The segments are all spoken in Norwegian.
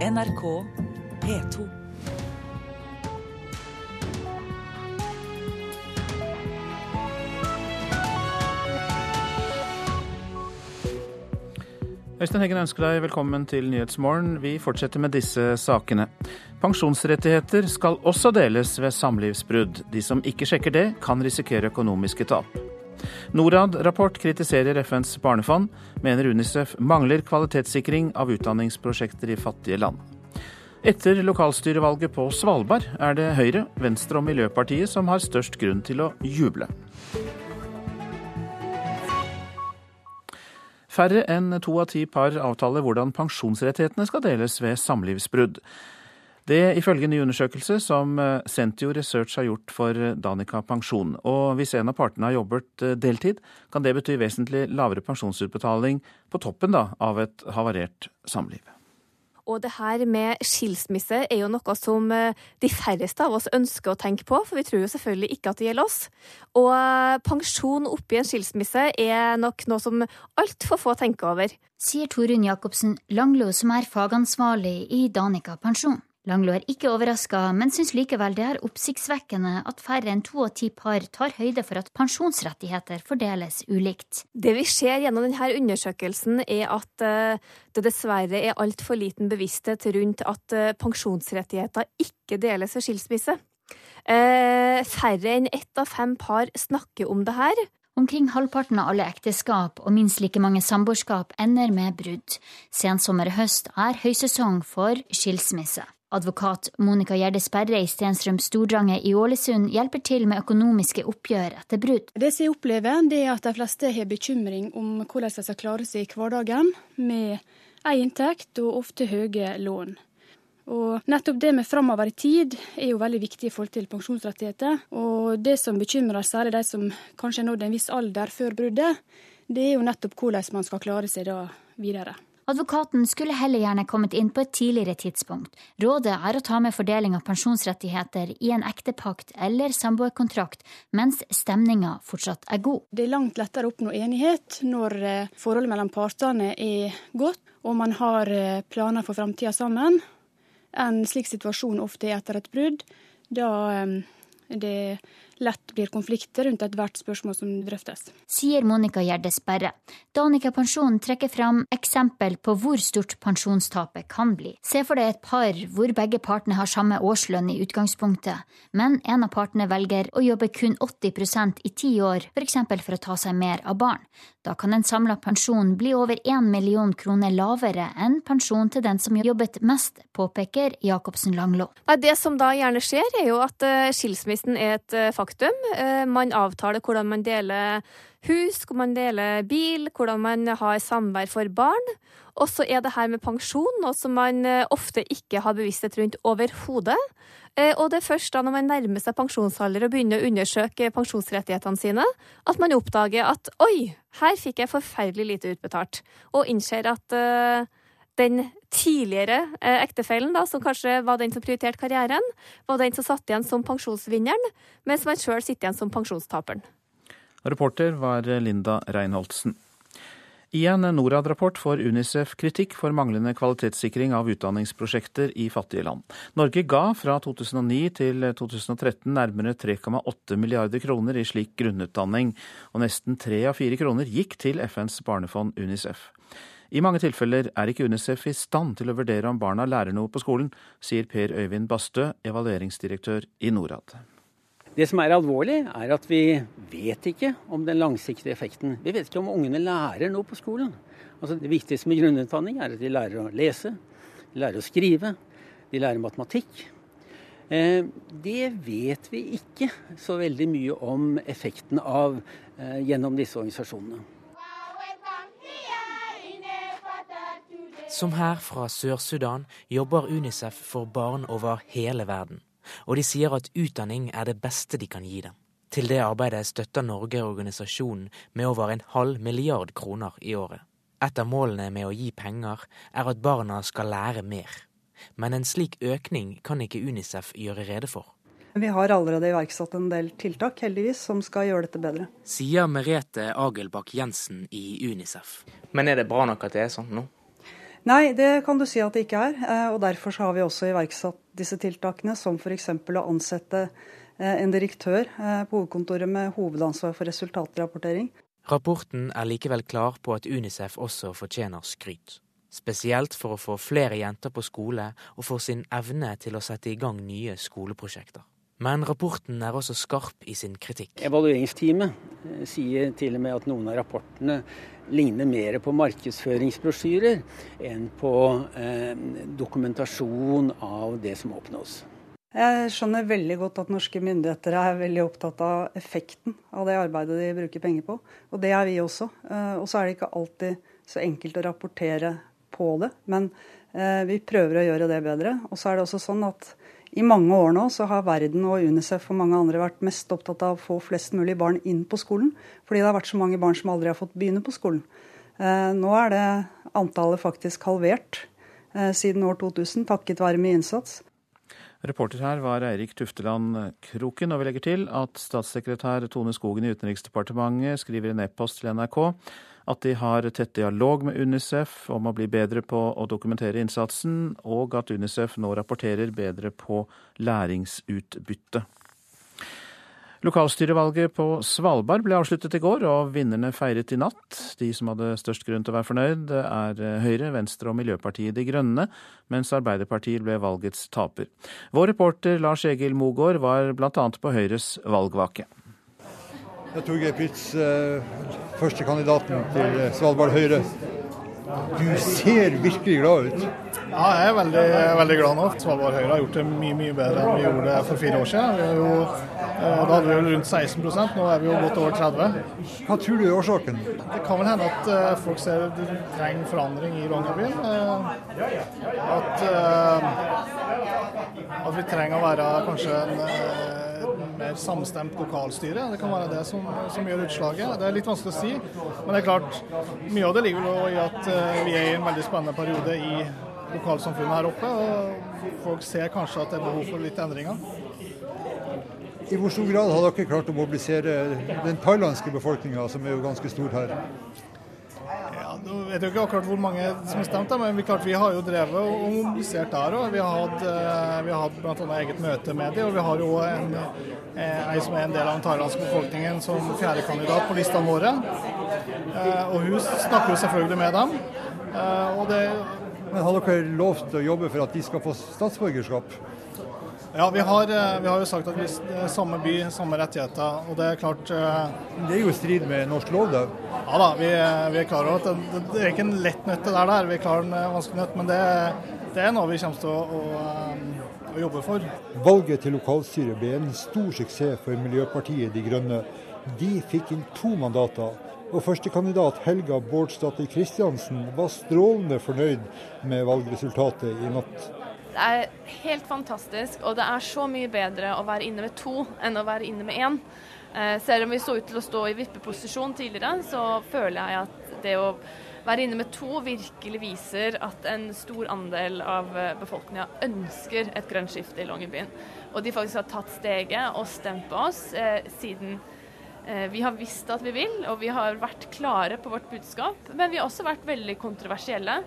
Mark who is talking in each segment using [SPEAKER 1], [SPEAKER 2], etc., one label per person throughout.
[SPEAKER 1] NRK P2.
[SPEAKER 2] Øystein Heggen ønsker deg velkommen til Nyhetsmorgen. Vi fortsetter med disse sakene. Pensjonsrettigheter skal også deles ved samlivsbrudd. De som ikke sjekker det, kan risikere økonomiske tap. Norad-rapport kritiserer FNs barnefond, mener Unicef mangler kvalitetssikring av utdanningsprosjekter i fattige land. Etter lokalstyrevalget på Svalbard er det Høyre, Venstre og Miljøpartiet som har størst grunn til å juble. Færre enn to av ti par avtaler hvordan pensjonsrettighetene skal deles ved samlivsbrudd. Det ifølge en ny undersøkelse som eh, Sentio Research har gjort for eh, Danica pensjon. Og hvis en av partene har jobbet eh, deltid, kan det bety vesentlig lavere pensjonsutbetaling på toppen da, av et havarert samliv.
[SPEAKER 3] Og det her med skilsmisse er jo noe som de færreste av oss ønsker å tenke på, for vi tror jo selvfølgelig ikke at det gjelder oss. Og pensjon oppi en skilsmisse er nok noe som altfor få tenker over.
[SPEAKER 4] Sier Torunn Jacobsen Langlo, som er fagansvarlig i Danica pensjon. Langlo er ikke overraska, men syns likevel det er oppsiktsvekkende at færre enn to av ti par tar høyde for at pensjonsrettigheter fordeles ulikt.
[SPEAKER 3] Det vi ser gjennom denne undersøkelsen, er at eh, det dessverre er altfor liten bevissthet rundt at eh, pensjonsrettigheter ikke deles ved skilsmisse. Eh, færre enn ett av fem par snakker om det her.
[SPEAKER 4] Omkring halvparten av alle ekteskap og minst like mange samboerskap ender med brudd. Sensommer og høst er høysesong for skilsmisse. Advokat Monica Gjerde Sperre i Stenstrøm Stordrange i Ålesund hjelper til med økonomiske oppgjør etter brudd.
[SPEAKER 5] Det jeg opplever, det er at de fleste har bekymring om hvordan de skal klare seg i hverdagen med ei inntekt og ofte høye lån. Og nettopp det med framover i tid er jo veldig viktig i forhold til pensjonsrettigheter. Og det som bekymrer særlig de som kanskje har nådd en viss alder før bruddet, det er jo nettopp hvordan man skal klare seg da videre.
[SPEAKER 4] Advokaten skulle heller gjerne kommet inn på et tidligere tidspunkt. Rådet er å ta med fordeling av pensjonsrettigheter i en ektepakt eller samboerkontrakt, mens stemninga fortsatt er god.
[SPEAKER 5] Det er langt lettere å oppnå enighet når eh, forholdet mellom partene er godt, og man har eh, planer for framtida sammen, enn slik situasjonen ofte er etter et brudd. Da eh, det lett blir konflikter rundt ethvert spørsmål som drøftes.
[SPEAKER 4] Sier Monica Gjerde Sperre. Danica Pensjon trekker fram eksempel på hvor stort pensjonstapet kan bli. Se for deg et par hvor begge partene har samme årslønn i utgangspunktet, men en av partene velger å jobbe kun 80% i ti år, f.eks. For, for å ta seg mer av barn. Da kan en samla pensjon bli over én million kroner lavere enn pensjon til den som jobbet mest, påpeker Jacobsen Langlo.
[SPEAKER 3] Det som da gjerne skjer, er jo at eh, skilsmissen er et eh, faktum faktum. Eh, man avtaler hvordan man deler hus, hvordan man deler bil, hvordan man har samvær for barn. Og så er det her med pensjon noe som man eh, ofte ikke har bevissthet rundt overhodet. Eh, og det er først da når man nærmer seg pensjonsalder og begynner å undersøke pensjonsrettighetene sine, at man oppdager at oi, her fikk jeg forferdelig lite utbetalt. Og innser at uh, den tidligere eh, ektefellen, da, som kanskje var den som prioriterte karrieren, var den som satt igjen som pensjonsvinneren, mens man sjøl sitter igjen som pensjonstaperen.
[SPEAKER 2] Reporter var Linda Reinholdsen. I en Norad-rapport får Unicef kritikk for manglende kvalitetssikring av utdanningsprosjekter i fattige land. Norge ga fra 2009 til 2013 nærmere 3,8 milliarder kroner i slik grunnutdanning, og nesten tre av fire kroner gikk til FNs barnefond Unicef. I mange tilfeller er ikke Unicef i stand til å vurdere om barna lærer noe på skolen, sier Per Øyvind Bastø, evalueringsdirektør i Norad.
[SPEAKER 6] Det som er alvorlig, er at vi vet ikke om den langsiktige effekten. Vi vet ikke om ungene lærer noe på skolen. Altså det viktigste med grunnutdanning er at de lærer å lese, de lærer å skrive, de lærer matematikk. Eh, det vet vi ikke så veldig mye om effekten av eh, gjennom disse organisasjonene.
[SPEAKER 7] Som her fra Sør-Sudan jobber Unicef for barn over hele verden. Og de sier at utdanning er det beste de kan gi dem. Til det arbeidet støtter Norge organisasjonen med over en halv milliard kroner i året. Et av målene med å gi penger er at barna skal lære mer. Men en slik økning kan ikke Unicef gjøre rede for.
[SPEAKER 8] Vi har allerede iverksatt en del tiltak, heldigvis, som skal gjøre dette bedre.
[SPEAKER 7] Sier Merete Agelbakk Jensen i Unicef. Men er det bra nok at det er sånn nå?
[SPEAKER 8] Nei, det kan du si at det ikke er. Eh, og Derfor har vi også iverksatt disse tiltakene, som f.eks. å ansette eh, en direktør eh, på hovedkontoret med hovedansvar for resultatrapportering.
[SPEAKER 7] Rapporten er likevel klar på at Unicef også fortjener skryt. Spesielt for å få flere jenter på skole og for sin evne til å sette i gang nye skoleprosjekter. Men rapporten er også skarp i sin kritikk.
[SPEAKER 6] Evalueringsteamet eh, sier til og med at noen av rapportene ligner mer på markedsføringsbrosjyrer enn på eh, dokumentasjon av det som oppnås.
[SPEAKER 8] Jeg skjønner veldig godt at norske myndigheter er veldig opptatt av effekten av det arbeidet de bruker penger på. Og det er vi også. Eh, og så er det ikke alltid så enkelt å rapportere på det. Men eh, vi prøver å gjøre det bedre. Og så er det også sånn at i mange år nå så har verden og Unicef og mange andre vært mest opptatt av å få flest mulig barn inn på skolen, fordi det har vært så mange barn som aldri har fått begynne på skolen. Eh, nå er det antallet faktisk halvert eh, siden år 2000, takket være mye innsats.
[SPEAKER 2] Reporter her var Eirik Tufteland Kroken, og vi legger til at statssekretær Tone Skogen i Utenriksdepartementet skriver en e-post til NRK at de har tett dialog med Unicef om å bli bedre på å dokumentere innsatsen, og at Unicef nå rapporterer bedre på læringsutbytte. Lokalstyrevalget på Svalbard ble avsluttet i går, og vinnerne feiret i natt. De som hadde størst grunn til å være fornøyd, er Høyre, Venstre og Miljøpartiet De Grønne, mens Arbeiderpartiet ble valgets taper. Vår reporter Lars Egil Mogård var bl.a. på Høyres valgvake.
[SPEAKER 9] Jeg Torgeir Pritz, eh, førstekandidaten til Svalbard Høyre. Du ser virkelig glad ut.
[SPEAKER 10] Ja, jeg er veldig, veldig glad nå. Svalbard Høyre har gjort det mye mye bedre enn vi gjorde det for fire år siden. Jo, eh, da hadde vi vel rundt 16% nå er vi jo godt over 30
[SPEAKER 9] Hva tror du er årsaken?
[SPEAKER 10] Det kan vel hende at folk ser de trenger forandring i Longyearbyen. At, at vi trenger å være kanskje en mer samstemt lokalstyre. Det kan være det som, som, gjør utslaget. Det er litt vanskelig å si. Men det er klart, mye av det ligger vel i at eh, vi er i en veldig spennende periode i lokalsamfunnet her oppe. Og folk ser kanskje at det er behov for litt endringer.
[SPEAKER 9] I hvor stor grad har dere klart å mobilisere den thailandske befolkninga, som er jo ganske stor her?
[SPEAKER 10] Nå vet jeg ikke akkurat hvor mange som har stemt, men vi, klart, vi har jo drevet og mobilisert der òg. Vi har hatt, eh, vi har bl.a. eget møte med dem, og vi har jo en, eh, som er en del av den thailandske befolkningen som fjerdekandidat på listene våre. Eh, og hun snakker jo selvfølgelig med dem. Og det
[SPEAKER 9] men Har dere lovt å jobbe for at de skal få statsborgerskap?
[SPEAKER 10] Ja, vi har, eh, vi har, jo sagt at vi er samme by, samme rettigheter. Og det er klart uh,
[SPEAKER 9] Det er jo i strid med norsk lov, da?
[SPEAKER 10] Ja da, vi, vi er klar over at det, det, er ikke en lett nøtt det der. Vi er klar en eh, vanskelig nøtt, men det, det, er noe vi kommer til å, å, å, jobbe for.
[SPEAKER 9] Valget til lokalstyret ble en stor suksess for Miljøpartiet De Grønne. De fikk inn to mandater. Og førstekandidat Helga Bårdsdatter Kristiansen var strålende fornøyd med valgresultatet i natt.
[SPEAKER 11] Det er helt fantastisk, og det er så mye bedre å være inne med to enn å være inne med én. Eh, selv om vi så ut til å stå i vippeposisjon tidligere, så føler jeg at det å være inne med to virkelig viser at en stor andel av eh, befolkninga ønsker et grønt skifte i Longyearbyen. Og de faktisk har tatt steget og stemt på oss eh, siden eh, vi har visst at vi vil, og vi har vært klare på vårt budskap. Men vi har også vært veldig kontroversielle.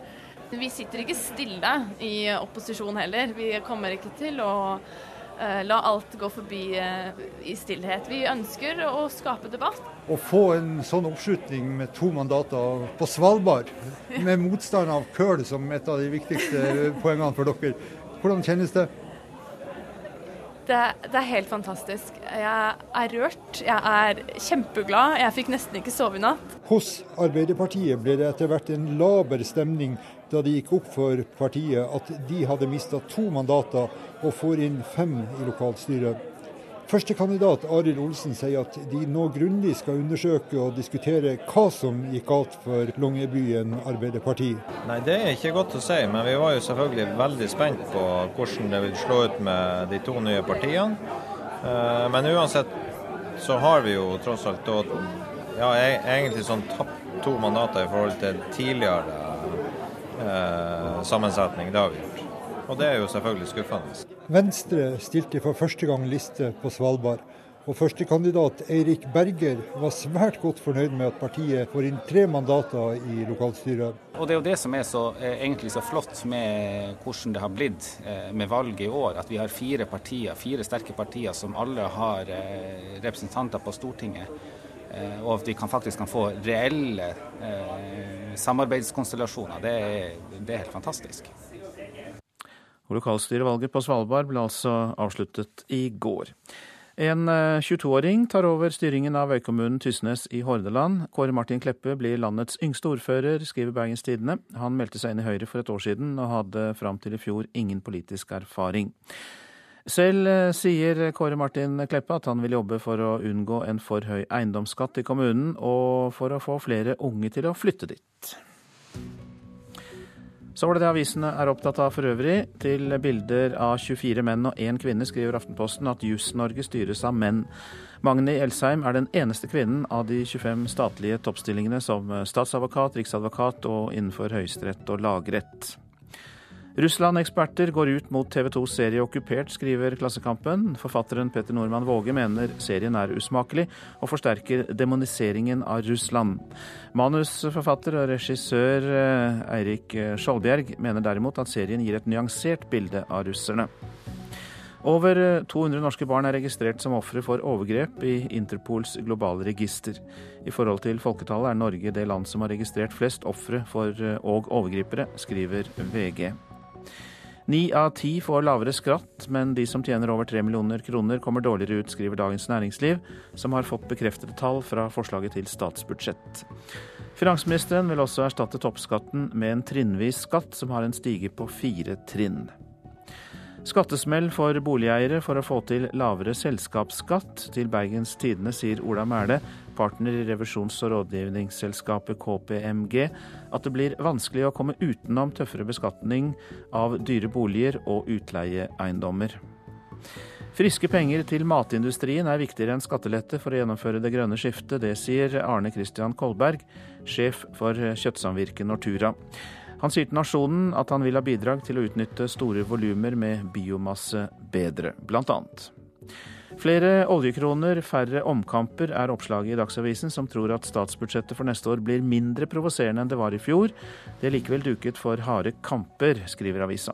[SPEAKER 11] Vi sitter ikke stille i opposisjon heller. Vi kommer ikke til å uh, la alt gå forbi uh, i stillhet. Vi ønsker å skape debatt.
[SPEAKER 9] Å få en sånn oppslutning med to mandater på Svalbard, med motstand av køl som et av de viktigste poengene for dere, hvordan kjennes det?
[SPEAKER 11] Det, det, er helt fantastisk. Jeg er rørt. Jeg er kjempeglad. Jeg fikk nesten ikke sove i natt.
[SPEAKER 9] Hos Arbeiderpartiet ble det etter hvert en laber stemning da det gikk opp for partiet at de hadde mista to mandater og får inn fem i lokalstyret. Førstekandidat Arild Olsen sier at de nå grundig skal undersøke og diskutere hva som gikk galt for Longyearbyen Arbeiderparti.
[SPEAKER 12] Nei, Det er ikke godt å si, men vi var jo selvfølgelig veldig spent på hvordan det vil slå ut med de to nye partiene. Eh, men uansett så har vi jo tross alt ja, e-, egentlig sånn tapt to mandater i forhold til tidligere eh, sammensetning. Det har vi gjort. Og det er jo selvfølgelig skuffende.
[SPEAKER 9] Venstre stilte for første gang liste på Svalbard. Og førstekandidat Eirik Berger var svært godt fornøyd med at partiet får inn tre mandater i lokalstyret.
[SPEAKER 13] Og Det er jo det som er så, eh, egentlig så flott med hvordan det har blitt eh, med valget i år. At vi har fire partier, fire sterke partier som alle har eh, representanter på Stortinget. Og at vi kan faktisk kan få reelle samarbeidskonstellasjoner. Det er, det er helt fantastisk.
[SPEAKER 2] Lokalstyrevalget på Svalbard ble altså avsluttet i går. En 22-åring eh, tar over styringen av øykommunen Tysnes i Hordaland. Kåre Martin Kleppe blir landets yngste ordfører, skriver Bergens Tidende. Han meldte seg inn i Høyre for et år siden, og hadde fram til i fjor ingen politisk erfaring. Selv eh, sier Kåre Martin Kleppe at han vil jobbe for å unngå en for høy eiendomsskatt i kommunen, og for å få flere unge til å flytte dit. Så var det det avisene er opptatt av for øvrig. Til bilder av 24 menn og én kvinne skriver Aftenposten at Juss-Norge styres av menn. Magni Elsheim er den eneste kvinnen av de 25 statlige toppstillingene som statsadvokat, riksadvokat og innenfor høyesterett og lagrett. Russland-eksperter går ut mot TV 2s serie Okkupert, skriver Klassekampen. Forfatteren Petter Normann Våge mener serien er usmakelig og forsterker demoniseringen av Russland. Manusforfatter og regissør eh, Eirik Skjoldbjerg mener derimot at serien gir et nyansert bilde av russerne. Over 200 norske barn er registrert som ofre for overgrep i Interpols globale register. I forhold til folketallet er Norge det land som har registrert flest ofre for og overgripere, skriver VG. Ni av ti får lavere skatt, men de som tjener over tre millioner kroner kommer dårligere ut, skriver Dagens Næringsliv, som har fått bekreftede tall fra forslaget til statsbudsjett. Finansministeren vil også erstatte toppskatten med en trinnvis skatt, som har en stige på fire trinn. Skattesmell for boligeiere for å få til lavere selskapsskatt. Til Bergens Tidende sier Ola Mæle, partner i revisjons- og rådgivningsselskapet KPMG, at det blir vanskelig å komme utenom tøffere beskatning av dyre boliger og utleieeiendommer. Friske penger til matindustrien er viktigere enn skattelette for å gjennomføre det grønne skiftet. Det sier Arne Christian Kolberg, sjef for kjøttsamvirket Nortura. Han sier til Nasjonen at han vil ha bidrag til å utnytte store volumer med biomasse bedre, blant annet. Flere oljekroner, færre omkamper er oppslaget i Dagsavisen, som tror at statsbudsjettet for neste år blir mindre provoserende enn det var i fjor. Det er likevel duket for harde kamper, skriver avisa.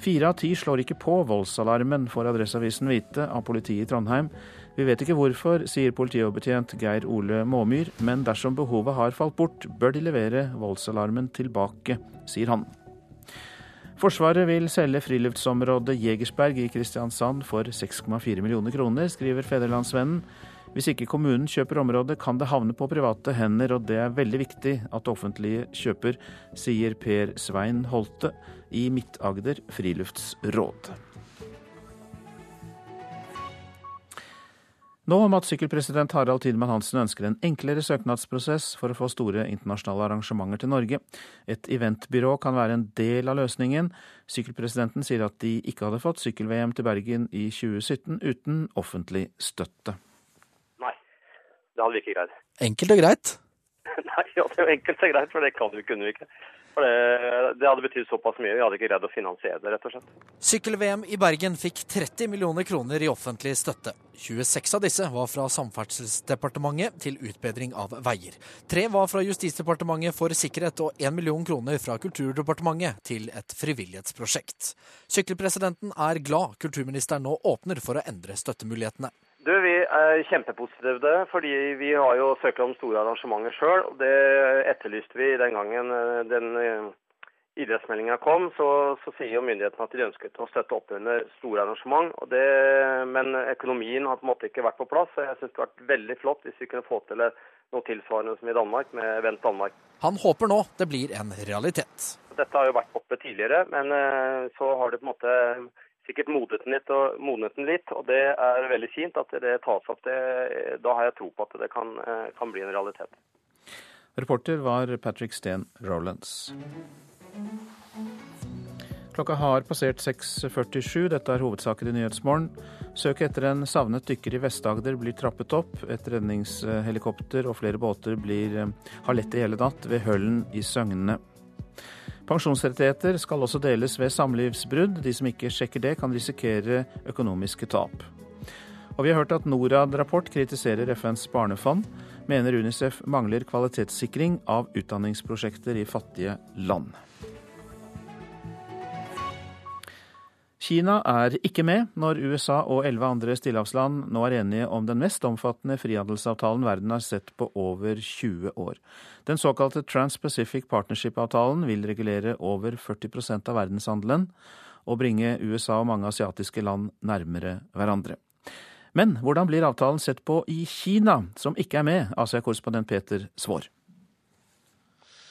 [SPEAKER 2] Fire av ti slår ikke på voldsalarmen, får Adresseavisen vite av politiet i Trondheim. Vi vet ikke hvorfor, sier politioverbetjent Geir Ole Måmyr, men dersom behovet har falt bort, bør de levere voldsalarmen tilbake, sier han. Forsvaret vil selge friluftsområdet Jegersberg i Kristiansand for 6,4 millioner kroner, skriver Federlandsvennen. Hvis ikke kommunen kjøper området, kan det havne på private hender, og det er veldig viktig at offentlige kjøper, sier Per Svein Holte i Midt-Agder friluftsråd. Nå om at sykkelpresident Harald Tidemann Hansen ønsker en enklere søknadsprosess for å få store internasjonale arrangementer til Norge. Et eventbyrå kan være en del av løsningen. Sykkelpresidenten sier at de ikke hadde fått sykkel-VM til Bergen i 2017 uten offentlig støtte.
[SPEAKER 14] Nei, det hadde vi ikke greid.
[SPEAKER 15] Enkelt og greit?
[SPEAKER 14] Nei, ja, det er jo enkelt og greit, for det kan vi, kunne vi ikke. For det, det hadde betydd såpass mye. Vi hadde ikke greid å finansiere det, rett og slett.
[SPEAKER 15] Sykkel-VM i Bergen fikk 30 millioner kroner i offentlig støtte. 26 av disse var fra Samferdselsdepartementet til utbedring av veier. Tre var fra Justisdepartementet for sikkerhet og 1 million kroner fra Kulturdepartementet til et frivillighetsprosjekt. Sykkelpresidenten er glad kulturministeren nå åpner for å endre støttemulighetene.
[SPEAKER 14] Du, Vi er kjempepositive fordi vi har jo søkt om store arrangementer sjøl. Det etterlyste vi den gangen eh, den eh, idrettsmeldinga kom. Så, så, sier jo myndighetene at de ønsket å støtte opp under store arrangement. Det, men økonomien har på en måte ikke vært på plass. så Jeg syns det har vært veldig flott hvis vi kunne få til noe tilsvarende som i Danmark, med Vent Danmark.
[SPEAKER 15] Han håper nå det blir en realitet.
[SPEAKER 14] Dette har jo vært oppe tidligere, men eh, så har det på en måte sikkert modnet den litt, og, modnet den litt, og det er veldig fint at det tas opp. Det, da har jeg tro på at det kan, eh, kan bli en realitet.
[SPEAKER 2] Reporter var Patrick Steen Rolands. Klokka har passert 6.47. Dette er hovedsaker i Nyhetsmorgen. Søket etter en savnet dykker i Vest-Agder blir trappet opp. Et redningshelikopter og flere båter blir, eh, har lett i hele natt ved Høllen i Søgne. Pensjonsrettigheter skal også deles ved samlivsbrudd. De som ikke sjekker det, kan risikere økonomiske tap. Og vi har hørt at Norad-rapport kritiserer FNs barnefond, mener Unicef mangler kvalitetssikring av utdanningsprosjekter i fattige land. Kina er ikke med når USA og elleve andre stillehavsland nå er enige om den mest omfattende frihandelsavtalen verden har sett på over 20 år. Den såkalte Trans-Pacific Partnership-avtalen vil regulere over 40% av verdenshandelen og bringe USA og mange asiatiske land nærmere hverandre. Men hvordan blir avtalen sett på i Kina, som ikke er med, Asia-korrespondent Peter Svaar?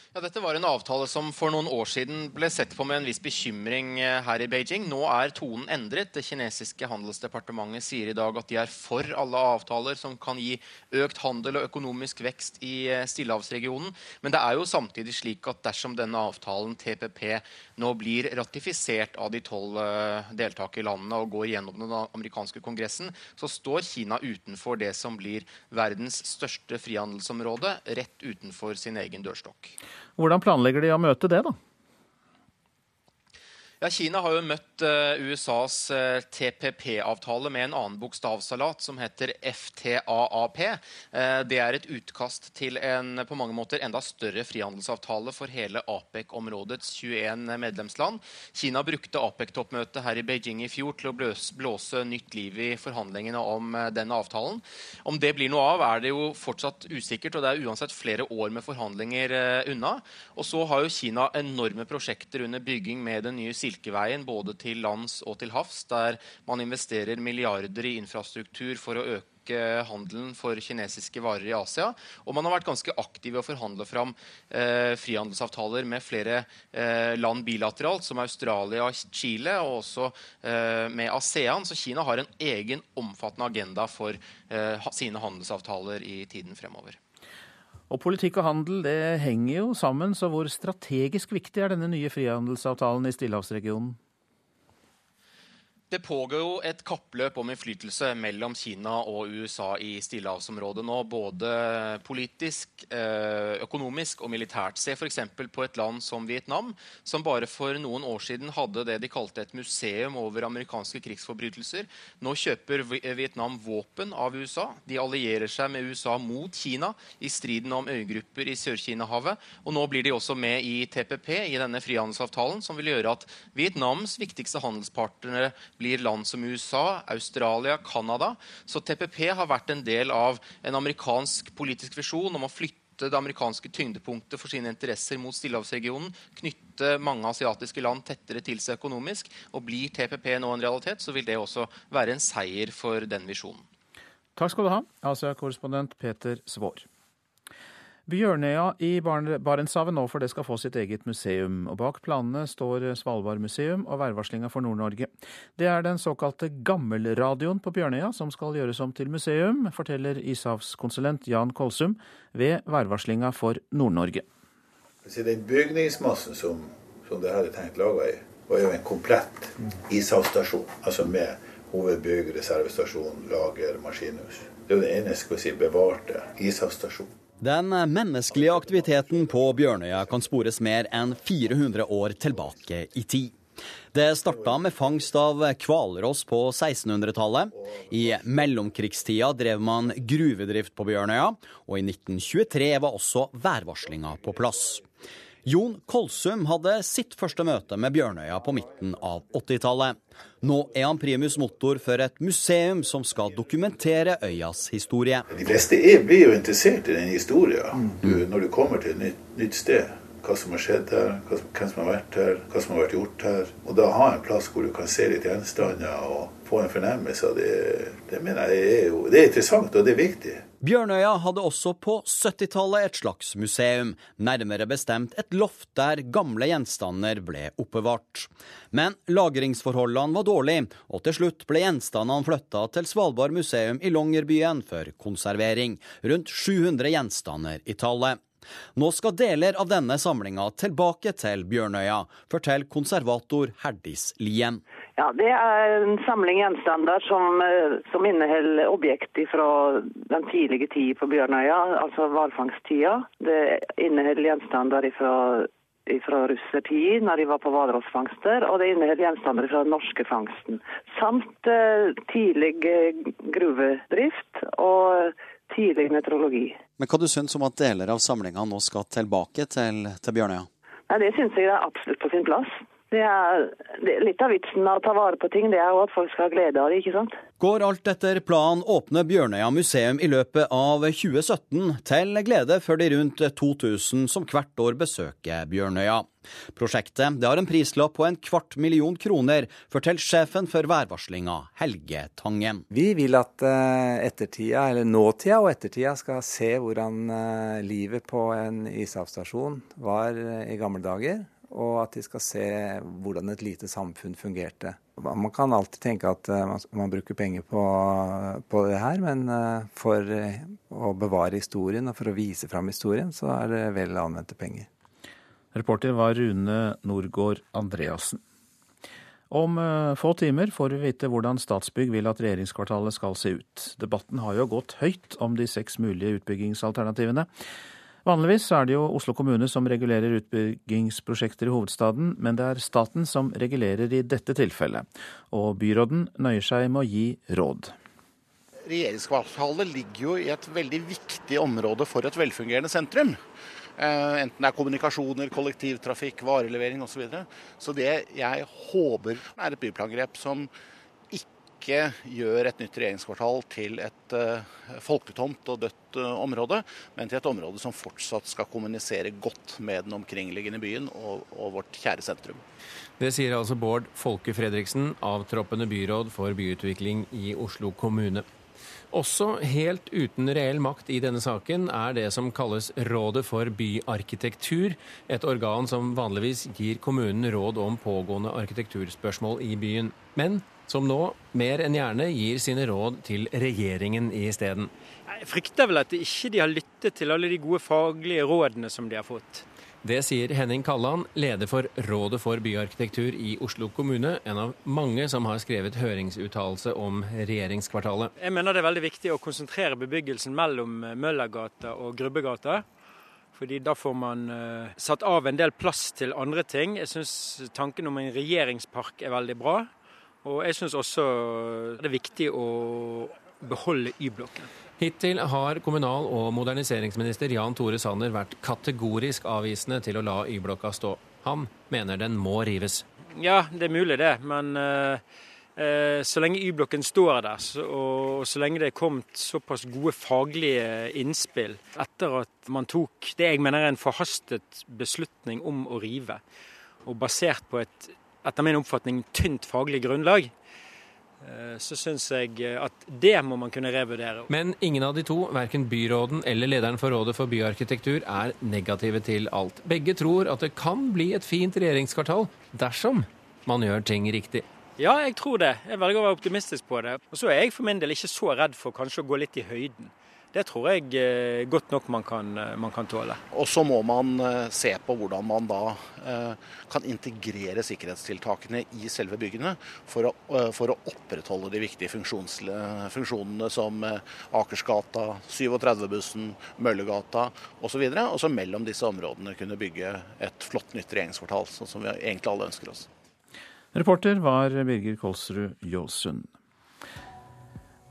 [SPEAKER 16] Ja, dette var en avtale som for noen år siden ble sett på med en viss bekymring eh, her i Beijing. Nå er tonen endret. Det kinesiske handelsdepartementet sier i dag at de er for alle avtaler som kan gi økt handel og økonomisk vekst i eh, Stillehavsregionen. Men det er jo samtidig slik at dersom denne avtalen, TPP, nå blir ratifisert av de tolv eh, deltakerlandene og går gjennom den amerikanske kongressen, så står Kina utenfor det som blir verdens største frihandelsområde, rett utenfor sin egen dørstokk.
[SPEAKER 2] Hvordan planlegger de å møte det, da?
[SPEAKER 16] Ja, Kina har jo møtt uh, USAs eh, TPP-avtale med en annen bokstavsalat som heter FTAAP. Uh, det er et utkast til en på mange måter enda større frihandelsavtale for hele APEC-områdets 21 medlemsland. Kina brukte APEC-toppmøtet her i Beijing i fjor til å blåse, nytt liv i forhandlingene om denne avtalen. Om det blir noe av, er det jo fortsatt usikkert, og det er uansett flere år med forhandlinger unna. Og så har jo Kina enorme prosjekter under bygging med den nye Silkeveien både til lands og til havs, der man investerer milliarder i infrastruktur for å øke handelen for kinesiske varer i Asia. Og man har vært ganske aktiv i å forhandle fram eh, frihandelsavtaler med flere eh, land bilateralt, som Australia og Chile, og også eh, med ASEAN. Så Kina har en egen omfattende agenda for eh, sine handelsavtaler i tiden fremover.
[SPEAKER 2] Og politikk og handel det henger jo sammen, så hvor strategisk viktig er denne nye frihandelsavtalen i Stillehavsregionen?
[SPEAKER 16] Det pågår jo et kappløp om innflytelse mellom Kina og USA i Stillehavsområdet nå. Både politisk, eh, økonomisk og militært. Se f.eks. på et land som Vietnam, som bare for noen år siden hadde det de kalte et museum over amerikanske krigsforbrytelser. Nå kjøper Vietnam våpen av USA. De allierer seg med USA mot Kina i striden om øygrupper i Sør-Kina-havet. Og nå blir de også med i TPP, i denne frihandelsavtalen, som vil gjøre at Vietnams viktigste handelspartnere blir land som USA, Australia, Canada. Så TPP har vært en del av en amerikansk politisk visjon om å flytte det amerikanske tyngdepunktet for sine interesser mot Stillehavsregionen, knytte mange asiatiske land tettere til seg økonomisk. Og blir TPP nå en realitet, så vil det også være en seier for den visjonen.
[SPEAKER 2] Takk skal du ha, Asia-korrespondent Peter Svaar. Bjørnøya i Barentshavet nå, for det skal få sitt eget museum. Og Bak planene står Svalbard museum og værvarslinga for Nord-Norge. Det er den såkalte gammelradioen på Bjørnøya som skal gjøres om til museum, forteller ishavskonsulent Jan Kolsum ved værvarslinga for Nord-Norge.
[SPEAKER 17] Den bygningsmassen som, som her er tenkt laga i, var jo en komplett ishavsstasjon. Altså med hovedbygg, reservestasjon, lager, maskinhus. Det er jo den eneste si, bevarte ishavsstasjonen.
[SPEAKER 18] Den menneskelige aktiviteten på Bjørnøya kan spores mer enn 400 år tilbake i tid. Det starta med fangst av hvalross på 1600-tallet. I mellomkrigstida drev man gruvedrift på Bjørnøya, og i 1923 var også værvarslinga på plass. Jon Kolsum hadde sitt første møte med Bjørnøya på midten av 80-tallet. Nå er han primus motor for et museum som skal dokumentere øyas historie.
[SPEAKER 17] De fleste er, blir jo interessert i den historien når du kommer til et nytt, nytt sted. Hva som har skjedd her, hvem som har vært her, hva som har vært gjort her. Og da ha en plass hvor du kan se litt gjenstander og få en fornemmelse av det, det mener jeg er jo det er interessant, og det er viktig.
[SPEAKER 18] Bjørnøya hadde også på 70-tallet et slags museum, nærmere bestemt et loft der gamle gjenstander ble oppbevart. Men lagringsforholdene var dårlige, og til slutt ble gjenstandene flytta til Svalbard museum i Longyearbyen for konservering. Rundt 700 gjenstander i tallet. Nå skal deler av denne samlinga tilbake til Bjørnøya, forteller konservator Herdis Lien.
[SPEAKER 19] Ja, Det er en samling gjenstander som, eh, som inneholder objekter fra den tidlige tid på Bjørnøya, altså hvalfangsttida. Det inneholder gjenstander fra fra russertid, når de var på hvalrossfangster. Og det inneholder gjenstander fra den norske fangsten. Samt eh, tidlig gruvedrift og tidlig meteorologi.
[SPEAKER 18] Men hva du syns om at deler av samlinga nå skal tilbake til, til Bjørnøya?
[SPEAKER 19] Nei, Det syns jeg er absolutt på sin plass. Det er, det Litt av vitsen med å ta vare på ting, det er jo at folk skal ha glede av det, ikke sant?
[SPEAKER 18] Går alt etter planen åpner Bjørnøya museum i løpet av 2017, til glede for de rundt 2000 som hvert år besøker Bjørnøya. Prosjektet det har en prislapp på en kvart million kroner, forteller sjefen for værvarslinga, Helge Tangen.
[SPEAKER 20] Vi vil at uh, ettertida, eller nåtida og ettertida skal se hvordan uh, livet på en ishavsstasjon var uh, i gamle dager og at de skal se hvordan et lite samfunn fungerte. Man kan alltid tenke at eh, man bruker penger på, på det her, men eh, for eh, å bevare historien og for å vise fram historien, så er det vel anvendte penger.
[SPEAKER 2] Reporter var Rune Norgård Andreassen. Om få timer får vi vite hvordan Statsbygg vil at regjeringskvartalet skal se ut. Debatten har jo gått høyt om de seks mulige utbyggingsalternativene. Vanligvis er det jo Oslo kommune som regulerer utbyggingsprosjekter i hovedstaden, men det er staten som regulerer i dette tilfellet. Og byråden nøyer seg med å gi råd.
[SPEAKER 21] Regjeringskvartalet ligger jo i et veldig viktig område for et velfungerende sentrum. Eh, enten det er kommunikasjoner, kollektivtrafikk, varelevering osv. Så, videre. så det jeg håper er et byplangrep som ikke gjør et nytt regjeringskvartal til et uh, folketomt og dødt uh, område, men til et område som fortsatt skal kommunisere godt med den omkringliggende byen og, og vårt kjære sentrum.
[SPEAKER 22] Det sier altså Bård Folke Fredriksen, avtroppende byråd for byutvikling i Oslo kommune. Også helt uten reell makt i denne saken er det som kalles Rådet for byarkitektur, et organ som vanligvis gir kommunen råd om pågående arkitekturspørsmål i byen. Men som nå mer enn gjerne gir sine råd til regjeringen i isteden.
[SPEAKER 23] Jeg frykter vel at de ikke har lyttet til alle de gode faglige rådene som de har fått.
[SPEAKER 22] Det sier Henning Kalland, leder for Rådet for byarkitektur i Oslo kommune, en av mange som har skrevet høringsuttalelse om regjeringskvartalet.
[SPEAKER 23] Jeg mener det er veldig viktig å konsentrere bebyggelsen mellom Møllergata og Grubbegata. Fordi da får man uh, satt av en del plass til andre ting. Jeg syns tanken om en regjeringspark er veldig bra. Og jeg syns også det er viktig å beholde Y-blokken.
[SPEAKER 22] Hittil har kommunal- og moderniseringsminister Jan Tore Sanner vært kategorisk avvisende til å la Y-blokka stå. Han mener den må rives.
[SPEAKER 23] Ja, det er mulig det. Men uh, uh, så lenge Y-blokken står der, så, og så lenge det er kommet såpass gode faglige innspill etter at man tok det jeg mener er en forhastet beslutning om å rive, og basert på et etter min oppfatning tynt faglig grunnlag, eh, så syns jeg eh, at det må man kunne revurdere.
[SPEAKER 22] Men ingen av de to, verken byråden eller lederen for Rådet for byarkitektur, er negative til alt. Begge tror at det kan bli et fint regjeringskvartal dersom man gjør ting riktig.
[SPEAKER 23] Ja, jeg tror det. Jeg velger å være optimistisk på det. Og så er jeg for min del ikke så redd for kanskje å gå litt i høyden. Det tror jeg eh, godt nok man kan, eh, man kan tåle.
[SPEAKER 21] Og så må man eh, se på hvordan man da kan integrere sikkerhetstiltakene i selve byggene for å, for å opprettholde de viktige funksjonene som Akersgata, 37-bussen, Møllergata osv. Og så mellom disse områdene kunne bygge et flott nytt regjeringskvartal, sånn som vi egentlig alle ønsker oss.
[SPEAKER 2] Reporter var Birger Kolsrud Jåsund.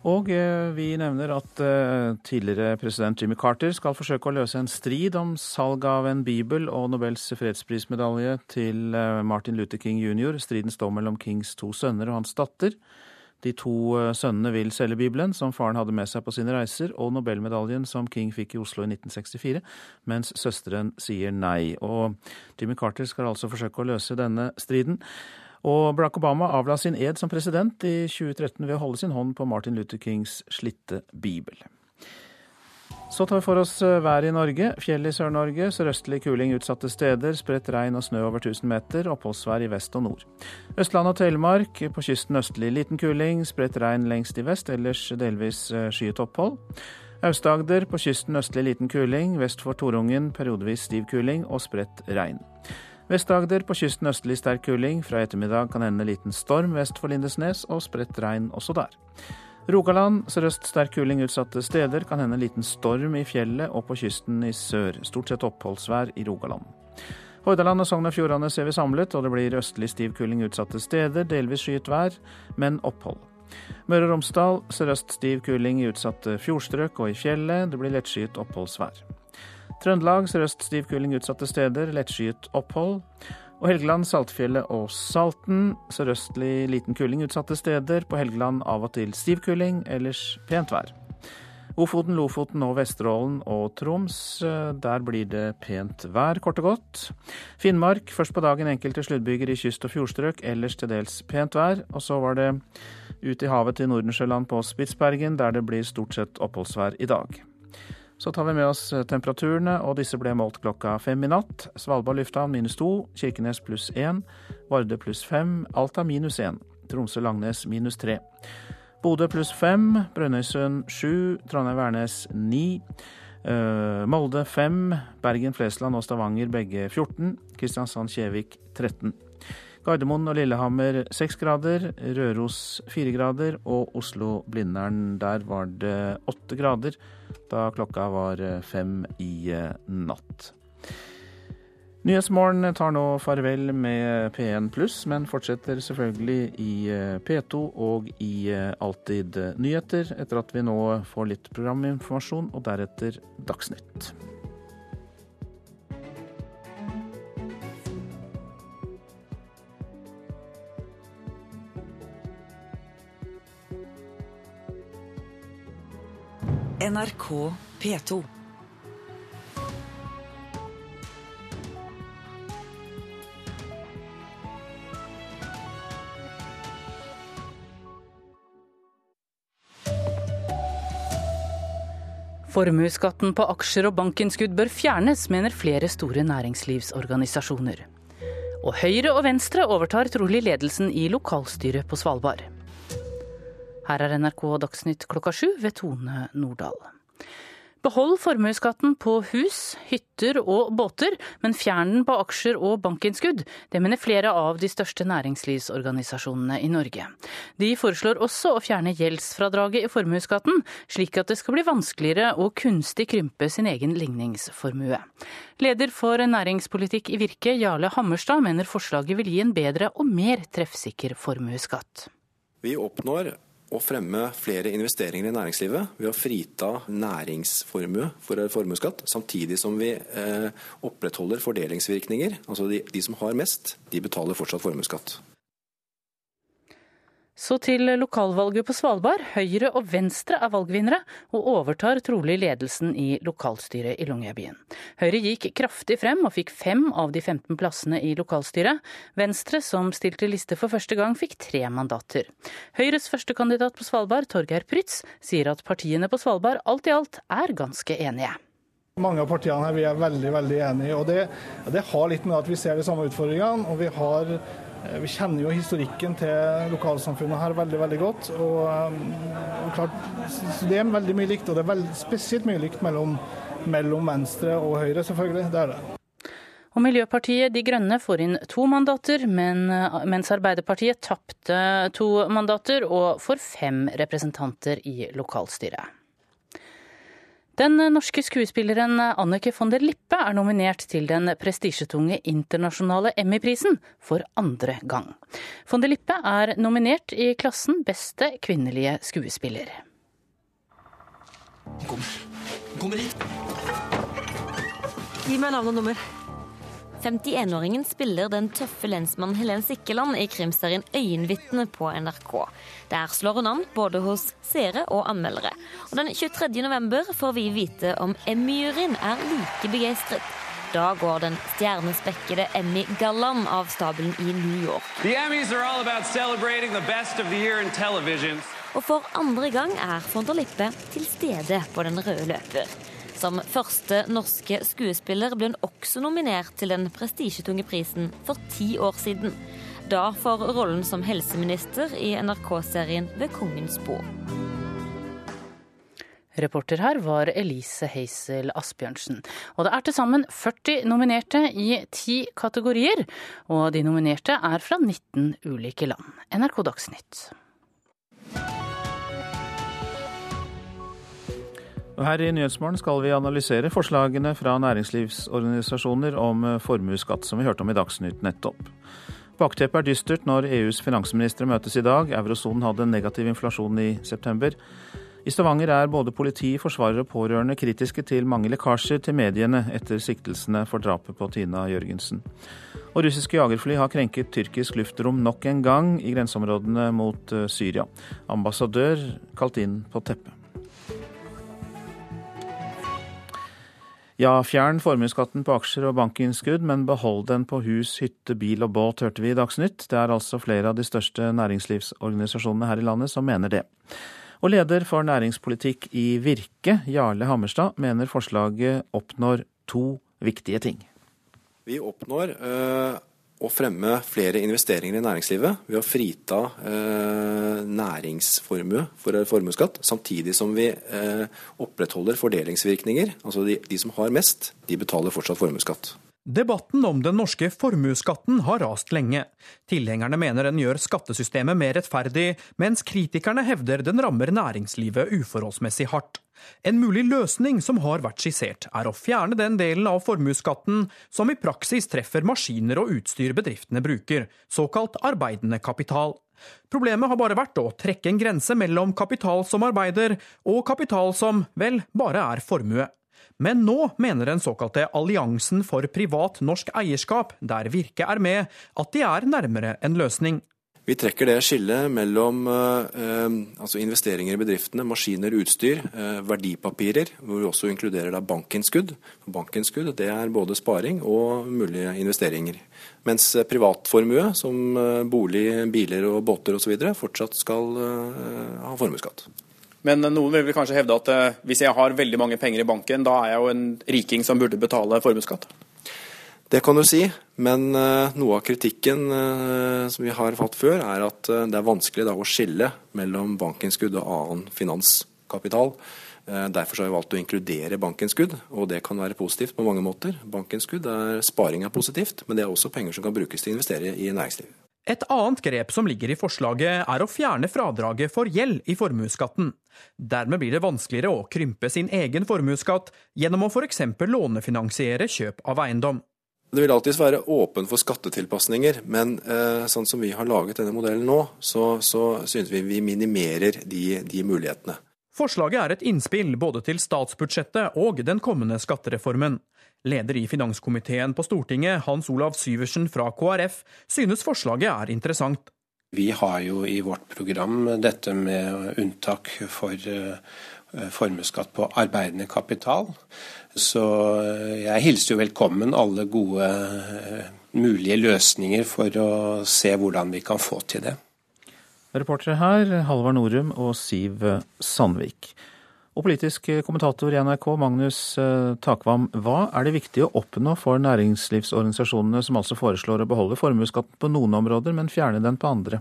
[SPEAKER 2] Og eh, vi nevner at eh, tidligere president Jimmy Carter skal forsøke å løse en strid om salg av en bibel og Nobels fredsprismedalje til eh, Martin Luther King jr. Striden står mellom Kings to sønner og hans datter. De to sønnene vil selge Bibelen, som faren hadde med seg på sine reiser, og Nobelmedaljen som King fikk i Oslo i 1964, mens søsteren sier nei. Og Jimmy Carter skal altså forsøke å løse denne striden. Og Barack Obama avla sin ed som president i 2013 ved å holde sin hånd på Martin Luther Kings slitte bibel. Så tar vi for oss eh, været i Norge. Fjell i Sør-Norge, sørøstlig kuling utsatte steder. Spredt regn og snø over 1000 meter. Oppholdsvær i vest og nord. Østland og Telemark. På kysten østlig liten kuling. Spredt regn lengst i vest, ellers delvis eh, skyet opphold. Aust-Agder. På kysten østlig liten kuling. Vest for Torungen periodevis stiv kuling og spredt regn. Vest-Agder på kysten østlig sterk kuling. Fra ettermiddag kan hende liten storm vest for Lindesnes, og spredt regn også der. Rogaland sørøst sterk kuling utsatte steder. Kan hende liten storm i fjellet og på kysten i sør. Stort sett oppholdsvær i Rogaland. Hordaland og Sogn og Fjordane ser vi samlet, og det blir østlig stiv kuling utsatte steder, delvis skyet vær, men opphold. Møre og Romsdal sørøst stiv kuling i utsatte fjordstrøk og i fjellet. Det blir lettskyet oppholdsvær. Trøndelag sørøst stiv kuling utsatte steder, lettskyet opphold. Og Helgeland, Saltfjellet og Salten sørøstlig liten kuling utsatte steder. På Helgeland av og til stiv kuling, ellers pent vær. Ofoten, Lofoten og Vesterålen og Troms. Eh, der blir det pent vær, kort og godt. Finnmark først på dagen enkelte sluddbyger i kyst- og fjordstrøk, ellers til dels pent vær. Og så var det ut i havet til Nordensjøland på Spitsbergen, der det blir stort sett oppholdsvær i dag. Så tar vi med oss eh, temperaturene, og disse ble målt klokka fem i natt. Svalbard lufthavn minus to, Kirkenes pluss én, Vardø pluss fem, Alta minus én, Tromsø-Langnes minus tre. Bodø pluss fem, Brønnøysund sju, Trondheim-Værnes ni. Eh, Molde fem, Bergen-Flesland og Stavanger begge 14. Kristiansand-Kjevik 13. Gardermoen og Lillehammer seks grader, Røros fire grader og Oslo-Blindern der var det åtte grader da klokka var fem i eh, natt. Nyhetsmorgen tar nå farvel med P1 pluss, men fortsetter selvfølgelig i eh, P2 og i eh, Alltid nyheter, etter at vi nå får litt programinformasjon og deretter Dagsnytt.
[SPEAKER 24] NRK P2.
[SPEAKER 25] Formuesskatten på aksjer og bankinnskudd bør fjernes, mener flere store næringslivsorganisasjoner. Og Høyre og Venstre overtar trolig ledelsen i lokalstyret på Svalbard. Her er NRK Dagsnytt klokka sju ved Tone Nordahl. Behold formuesskatten på hus, hytter og båter, men fjern den på aksjer og bankinnskudd. Det mener flere av de største næringslivsorganisasjonene i Norge. De foreslår også å fjerne gjeldsfradraget i formuesskatten, slik at det skal bli vanskeligere å kunstig krympe sin egen ligningsformue. Leder for næringspolitikk i Virke, Jarle Hammerstad, mener forslaget vil gi en bedre og mer treffsikker formuesskatt.
[SPEAKER 26] Vi oppnår å fremme flere investeringer i næringslivet ved å frita næringsformue for formuesskatt, samtidig som vi eh, opprettholder fordelingsvirkninger. Altså de, de som har mest, de betaler fortsatt formuesskatt.
[SPEAKER 25] Så til lokalvalget på Svalbard. Høyre og Venstre er valgvinnere, og overtar trolig ledelsen i lokalstyret i Longyearbyen. Høyre gikk kraftig frem og fikk fem av de 15 plassene i lokalstyret. Venstre, som stilte liste for første gang, fikk tre mandater. Høyres førstekandidat på Svalbard, Torgeir Prytz, sier at partiene på Svalbard alt i alt er ganske enige.
[SPEAKER 10] Mange av partiene her vi er veldig veldig enige, og det, det har litt med at vi ser de samme utfordringene. og vi har vi kjenner jo historikken til lokalsamfunnet her veldig veldig godt. og, eh, og klart, Det er veldig mye likt, og det er veldig, spesielt mye likt mellom, mellom Venstre og Høyre, selvfølgelig. Det er det.
[SPEAKER 25] Og Miljøpartiet De Grønne får inn to mandater, men, eh, mens Arbeiderpartiet tapte to mandater og får fem representanter i lokalstyret. Den norske skuespilleren Annike von der Lippe er nominert til den prestisjetunge internasjonale Emmy-prisen for andre gang. Von der Lippe er nominert i klassen Beste kvinnelige skuespiller.
[SPEAKER 27] Kom. Kom hit. Gi meg navn og nummer.
[SPEAKER 28] 51-åringen spiller den tøffe lensmannen Helen Sikkeland i krimserien Øyenvitne på NRK. Der slår hun an både hos seere og anmeldere. Og den 23. november får vi vite om Emmy-juryen er like begeistret. Da går den stjernespekkede Emmy-gallaen av stabelen i New York. Og for andre gang er von der Lippe til stede på den røde løper. Som første norske skuespiller ble hun også nominert til den prestisjetunge prisen for ti år siden. Da for rollen som helseminister i NRK-serien Ved kongens bo.
[SPEAKER 25] Reporter her var Elise Heisel Asbjørnsen. Og det er til sammen 40 nominerte i ti kategorier. Og de nominerte er fra 19 ulike land. NRK Dagsnytt.
[SPEAKER 2] Og her i Nyhetsmorgen skal vi analysere forslagene fra næringslivsorganisasjoner om eh, formuesskatt, som vi hørte om i Dagsnytt nettopp. Bakteppet er dystert når EUs finansministre møtes i dag. Eurosonen hadde negativ inflasjon i september. I Stavanger er både politi, forsvarere og pårørende kritiske til mange lekkasjer til mediene etter siktelsene for drapet på Tina Jørgensen. Og russiske jagerfly har krenket tyrkisk luftrom nok en gang i grenseområdene mot eh, Syria. Ambassadør kalt inn på teppet. Ja, fjern formuesskatten på aksjer og bankinnskudd, men behold den på hus, hytte, bil og båt, hørte vi i Dagsnytt. Det er altså flere av de største næringslivsorganisasjonene her i landet som mener det. Og leder for næringspolitikk i Virke, Jarle Hammerstad, mener forslaget oppnår to viktige ting.
[SPEAKER 26] Vi oppnår øh, å fremme flere investeringer i næringslivet ved å frita eh, næringsformue for formuesskatt, samtidig som vi eh, opprettholder fordelingsvirkninger. Altså de, de som har mest, de betaler fortsatt formuesskatt.
[SPEAKER 29] Debatten om den norske formuesskatten har rast lenge. Tilhengerne mener den gjør skattesystemet mer rettferdig, mens kritikerne hevder den rammer næringslivet uforholdsmessig hardt. En mulig løsning som har vært skissert, er å fjerne den delen av formuesskatten som i praksis treffer maskiner og utstyr bedriftene bruker, såkalt arbeidende kapital. Problemet har bare vært å trekke en grense mellom kapital som arbeider, og kapital som, vel, bare er formue. Men nå mener den såkalte Alliansen for privat norsk eierskap, der Virke er med, at de er nærmere en løsning.
[SPEAKER 26] Vi trekker det skillet mellom eh, altså investeringer i bedriftene, maskiner, utstyr, eh, verdipapirer, hvor vi også inkluderer da bankinnskudd. Bankinnskudd det er både sparing og mulige investeringer. Mens privatformue, som eh, bolig, biler og båter osv., fortsatt skal eh, ha formuesskatt.
[SPEAKER 30] Men noen vil kanskje hevde at eh, hvis jeg har veldig mange penger i banken, da er jeg jo en riking som burde betale formuesskatt?
[SPEAKER 26] Det kan du si, men uh, noe av kritikken uh, som vi har fått før, er at det er vanskelig å skille mellom bankinnskudd og annen finanskapital. Derfor har vi valgt å inkludere bankinnskudd, og det kan være positivt på mange måter. Bankinnskudd er sparing er positivt, men det er også penger som kan brukes til å investere i næringslivet.
[SPEAKER 29] Et annet grep som ligger i forslaget, er å fjerne fradraget for gjeld i formuesskatten. Dermed blir det vanskeligere å krympe sin egen formuesskatt gjennom å f.eks. lånefinansiere kjøp av eiendom.
[SPEAKER 26] Det vil alltids være åpen for skattetilpasninger, men eh, sånn som vi har laget denne modellen nå, så, så synes vi vi minimerer de, de mulighetene.
[SPEAKER 29] Forslaget er et innspill både til statsbudsjettet og den kommende skattereformen. Leder i finanskomiteen på Stortinget, Hans Olav Syversen fra KrF, synes forslaget er interessant.
[SPEAKER 31] Vi har jo i vårt program dette med unntak for eh, formuesskatt på arbeidende kapital. Så eh, jeg hilser jo velkommen alle gode eh, mulige løsninger for å se hvordan vi kan få til det.
[SPEAKER 2] Reportere her Halvard Norum og Siv Sandvik. Og politisk kommentator i NRK, Magnus eh, Takvam. Hva er det viktig å oppnå for næringslivsorganisasjonene, som altså foreslår å beholde formuesskatten på noen områder, men fjerne den på andre?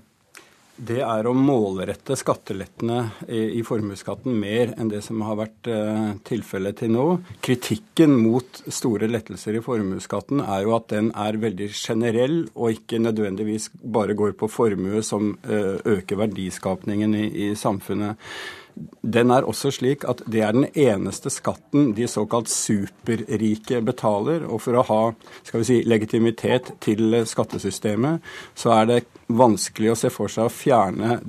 [SPEAKER 32] Det er å målrette skattelettene i formuesskatten mer enn det som har vært eh, tilfellet til nå. Kritikken mot store lettelser i formuesskatten er jo at den er veldig generell, og ikke nødvendigvis bare går på formue som eh, øker verdiskapningen i, i samfunnet den er også slik at det er den eneste skatten de såkalt superrike betaler. Og for å ha skal vi si, legitimitet til skattesystemet, så er det vanskelig å se for seg å fjerne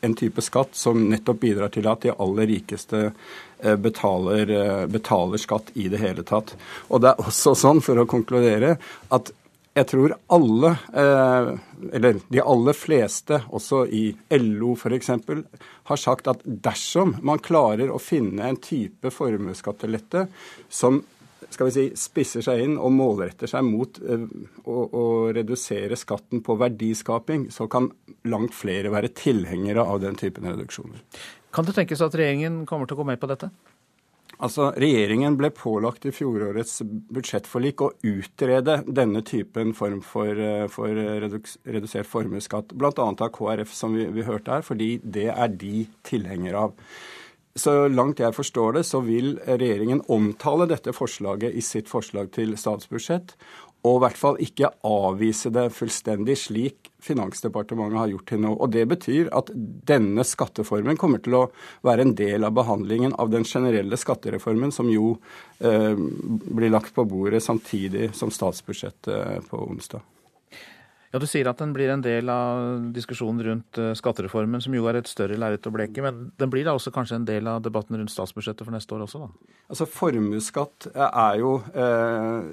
[SPEAKER 32] en type skatt som nettopp bidrar til at de aller rikeste eh, betaler, eh, betaler skatt i det hele tatt. Og det er også sånn, for å konkludere, at jeg tror alle, eh, eller de aller fleste, også i LO f.eks., har sagt at dersom man klarer å finne en type formuesskattelette som skal vi si, spisser seg inn og målretter seg mot eh, å, å, redusere skatten på verdiskaping, så kan langt flere være tilhengere av den typen reduksjoner.
[SPEAKER 2] Kan det tenkes at regjeringen kommer til å gå med på dette?
[SPEAKER 32] Altså, Regjeringen ble pålagt i fjorårets budsjettforlik å utrede denne typen form for, eh, for redusert formuesskatt, bl.a. av KrF, som vi, vi hørte her, fordi det er de tilhengere av. Så langt jeg forstår det, så vil regjeringen omtale dette forslaget i sitt forslag til statsbudsjett. Og i hvert fall ikke avvise det fullstendig, slik Finansdepartementet har gjort til nå. Og Det betyr at denne skatteformen kommer til å være en del av behandlingen av den generelle skattereformen, som jo eh, blir lagt på bordet samtidig som statsbudsjettet på onsdag.
[SPEAKER 2] Ja, Du sier at den blir en del av diskusjonen rundt eh, skattereformen, som jo er et større lerret å bleke. Men den blir da også kanskje en del av debatten rundt statsbudsjettet for neste år også, da?
[SPEAKER 32] Altså, Formuesskatt er jo eh,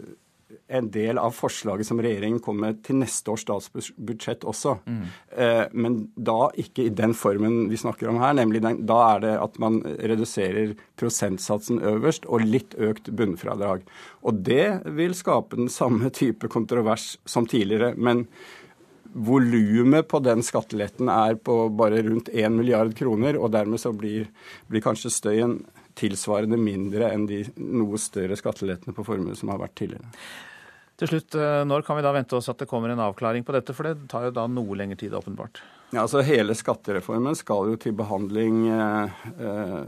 [SPEAKER 32] en del av forslaget som regjeringen kommer med til neste års statsbudsjett også. Mm. Eh, men da ikke i den formen vi snakker om her. nemlig den, Da er det at man reduserer prosentsatsen øverst og litt økt bunnfradrag. Og det vil skape den samme type kontrovers som tidligere. men Volumet på den skatteletten er på bare rundt 1 milliard kroner, og dermed så blir, blir kanskje støyen tilsvarende mindre enn de noe større skattelettene på formue som har vært tidligere.
[SPEAKER 2] Til slutt, eh, Når kan vi da vente oss at det kommer en avklaring på dette? For det tar jo da noe lengre tid, åpenbart.
[SPEAKER 32] Ja, altså Hele skattereformen skal jo til behandling eh, eh,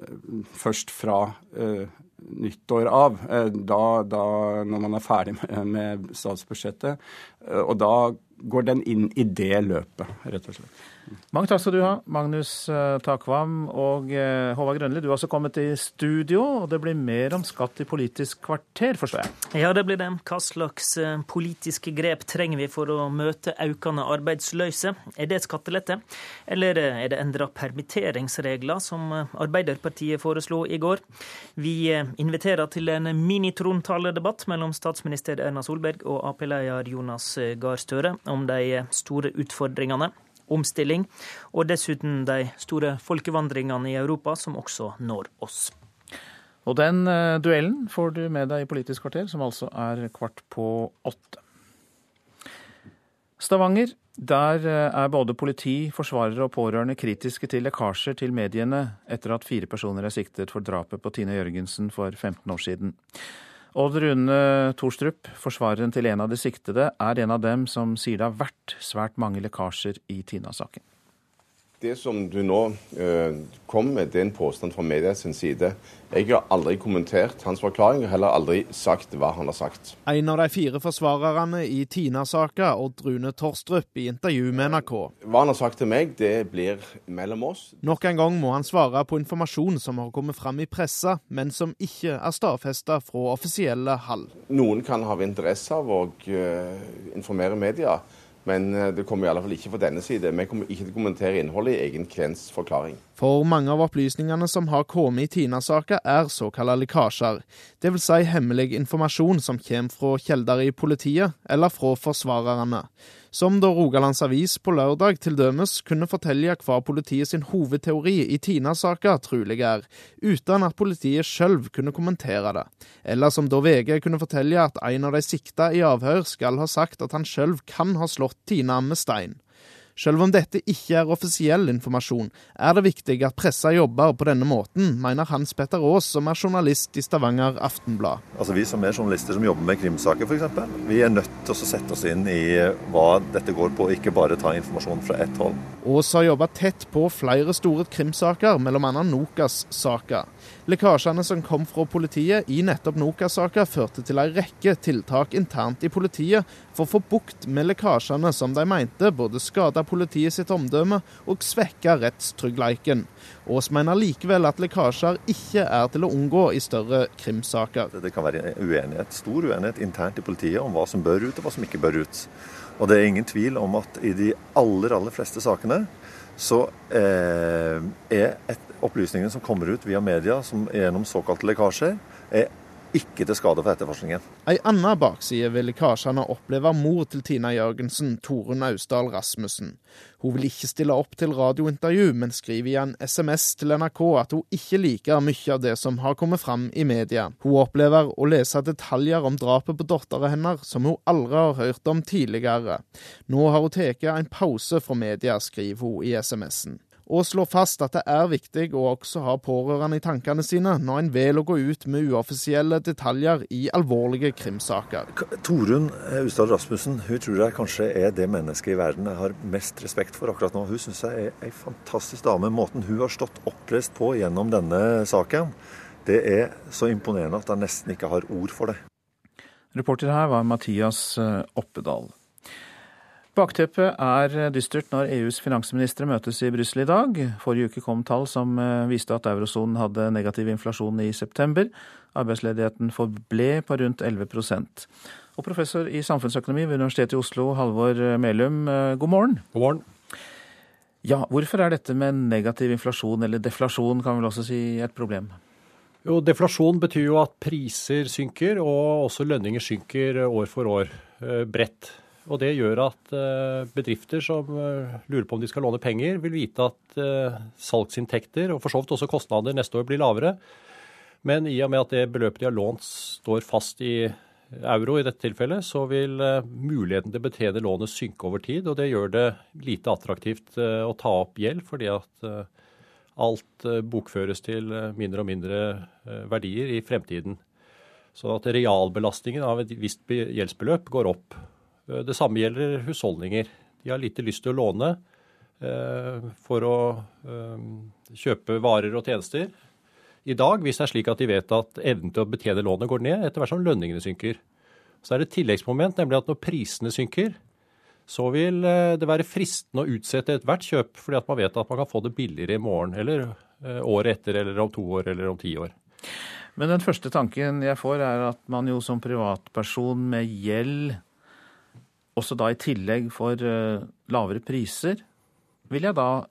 [SPEAKER 32] først fra eh, nyttår av. Eh, da, da, når man er ferdig med, med statsbudsjettet. Eh, og da går den inn i det løpet, rett og slett.
[SPEAKER 2] Mange takk skal du ha, Magnus eh, Takvam og eh, Håvard Grønli. Du har også kommet i studio, og det blir mer om skatt i Politisk kvarter, forstår jeg?
[SPEAKER 33] Ja, det blir det. Hva slags eh, politiske grep trenger vi for å møte økende arbeidsløse? Er det skattelette, eller er det endra permitteringsregler, som Arbeiderpartiet foreslo i går? Vi inviterer til en minitrontaledebatt mellom statsminister Erna Solberg og Ap-leder Jonas Gahr Støre om de store utfordringene omstilling, og dessuten de store folkevandringene i Europa som også når oss.
[SPEAKER 2] Og den uh, duellen får du med deg i Politisk kvarter, som altså er kvart på åtte. Stavanger. Der eh, er både politi, forsvarere og pårørende kritiske til lekkasjer til mediene etter at fire personer er siktet for drapet på Tine Jørgensen for 15 år siden. Odd Rune Thorstrup, forsvareren til en av de siktede, er en av dem som sier det har vært svært mange lekkasjer i Tina-saken.
[SPEAKER 34] Det som du nå uh, kom med, det er en påstand fra media sin side. Jeg har aldri kommentert hans forklaring, og heller aldri sagt hva han har sagt.
[SPEAKER 35] En av de fire forsvarerne i Tina-saka, Odd Rune Torstrup, i intervju med NRK.
[SPEAKER 34] Hva han har sagt til meg, det blir mellom oss.
[SPEAKER 35] Nok en gang må han svare på informasjon som har kommet fram i pressa, men som ikke er stadfesta fra offisielle hall.
[SPEAKER 34] Noen kan ha interesse av å uh, informere media. Men eh, det kommer i alle fall ikke fra denne side. Vi kommer ikke til å kommentere innholdet i egen klients forklaring.
[SPEAKER 35] For mange av opplysningene som har kommet i Tina-saka, er såkalte lekkasjer. Dvs. Si hemmelig informasjon som kommer fra kilder i politiet eller fra forsvarerne. Som da Rogalands Avis på lørdag til dømes kunne fortelle hva politiet sin hovedteori i Tina-saka trolig er, uten at politiet sjøl kunne kommentere det. Eller som da VG kunne fortelle at en av de sikta i avhør skal ha sagt at han sjøl kan ha slått Tina med stein. Selv om dette ikke er offisiell informasjon, er det viktig at pressa jobber på denne måten, mener Hans Petter Aas, som er journalist i Stavanger Aftenblad.
[SPEAKER 36] Altså Vi som er journalister som jobber med krimsaker f.eks., vi er nødt til å sette oss inn i hva dette går på, ikke bare ta informasjon fra ett hold.
[SPEAKER 35] Aas har jobba tett på flere store krimsaker, bl.a. Nokas-saka. Lekkasjene som kom fra politiet i nettopp Nokas-saka, førte til en rekke tiltak internt i politiet for å få bukt med lekkasjene som de mente både skada politiet sitt omdømme og svekka rettstryggleiken. Aas mener likevel at lekkasjer ikke er til å unngå i større krimsaker.
[SPEAKER 36] Det kan være uenighet, stor uenighet internt i politiet om hva som bør ut og hva som ikke bør ut. Og det er ingen tvil om at i de aller, aller fleste sakene så eh, er et, opplysningene som kommer ut via media som gjennom såkalte lekkasjer, er ikke til skade for etterforskningen.
[SPEAKER 35] Ei anna bakside vil lekkasjene oppleve mor til Tina Jørgensen, Torunn Austdal Rasmussen. Hun vil ikke stille opp til radiointervju, men skriver i en SMS til NRK at hun ikke liker mye av det som har kommet fram i media. Hun opplever å lese detaljer om drapet på datteren hennes som hun aldri har hørt om tidligere. Nå har hun tatt en pause fra media, skriver hun i SMS-en og slår fast at det er viktig å også ha pårørende i tankene sine når en velger å gå ut med uoffisielle detaljer i alvorlige krimsaker.
[SPEAKER 36] Torunn Ustad Rasmussen hun tror jeg kanskje er det mennesket i verden jeg har mest respekt for akkurat nå. Hun syns jeg er ei fantastisk dame. Måten hun har stått oppreist på gjennom denne saken, det er så imponerende at jeg nesten ikke har ord for det.
[SPEAKER 2] Reporter her var Mathias eh, Oppedal. Bakteppet er dystert når EUs finansministre møtes i Brussel i dag. Forrige uke kom tall som eh, viste at eurosonen hadde negativ inflasjon i september. Arbeidsledigheten forble på rundt 11% Og Professor i samfunnsøkonomi ved Universitetet i Oslo, Halvor Melum, god morgen.
[SPEAKER 37] God morgen.
[SPEAKER 2] Ja, Hvorfor er dette med negativ inflasjon, eller deflasjon kan vi vel også si, et problem?
[SPEAKER 37] Jo, Deflasjon betyr jo at priser synker, og også lønninger synker år for år, eh, bredt. Og Det gjør at eh, bedrifter som eh, lurer på om de skal låne penger, vil vite at salgsinntekter og for så vidt også kostnader neste år blir lavere. Men i og med at det beløpet de har lånt står fast i euro i dette tilfellet, så vil eh, muligheten til å betjene lånet synke over tid. Og det gjør det lite attraktivt eh, å ta opp gjeld, fordi at eh, alt bokføres til mindre og mindre verdier i fremtiden. Så at realbelastningen av et visst gjeldsbeløp går opp. Det samme gjelder husholdninger. De har lite lyst til å låne for å kjøpe varer og tjenester i dag, hvis det er slik at de vet at evnen til å betjene lånet går ned etter hvert som lønningene synker. Så er det et tilleggsmoment, nemlig at når prisene synker, så vil eh, det være fristende å utsette ethvert kjøp, fordi at man vet at man kan få det billigere i morgen, eller eh, året etter, eller om to år, eller om ti år.
[SPEAKER 2] Men den første tanken jeg får, er at man jo som privatperson med gjeld, også da i tillegg får eh, lavere priser, vil jeg da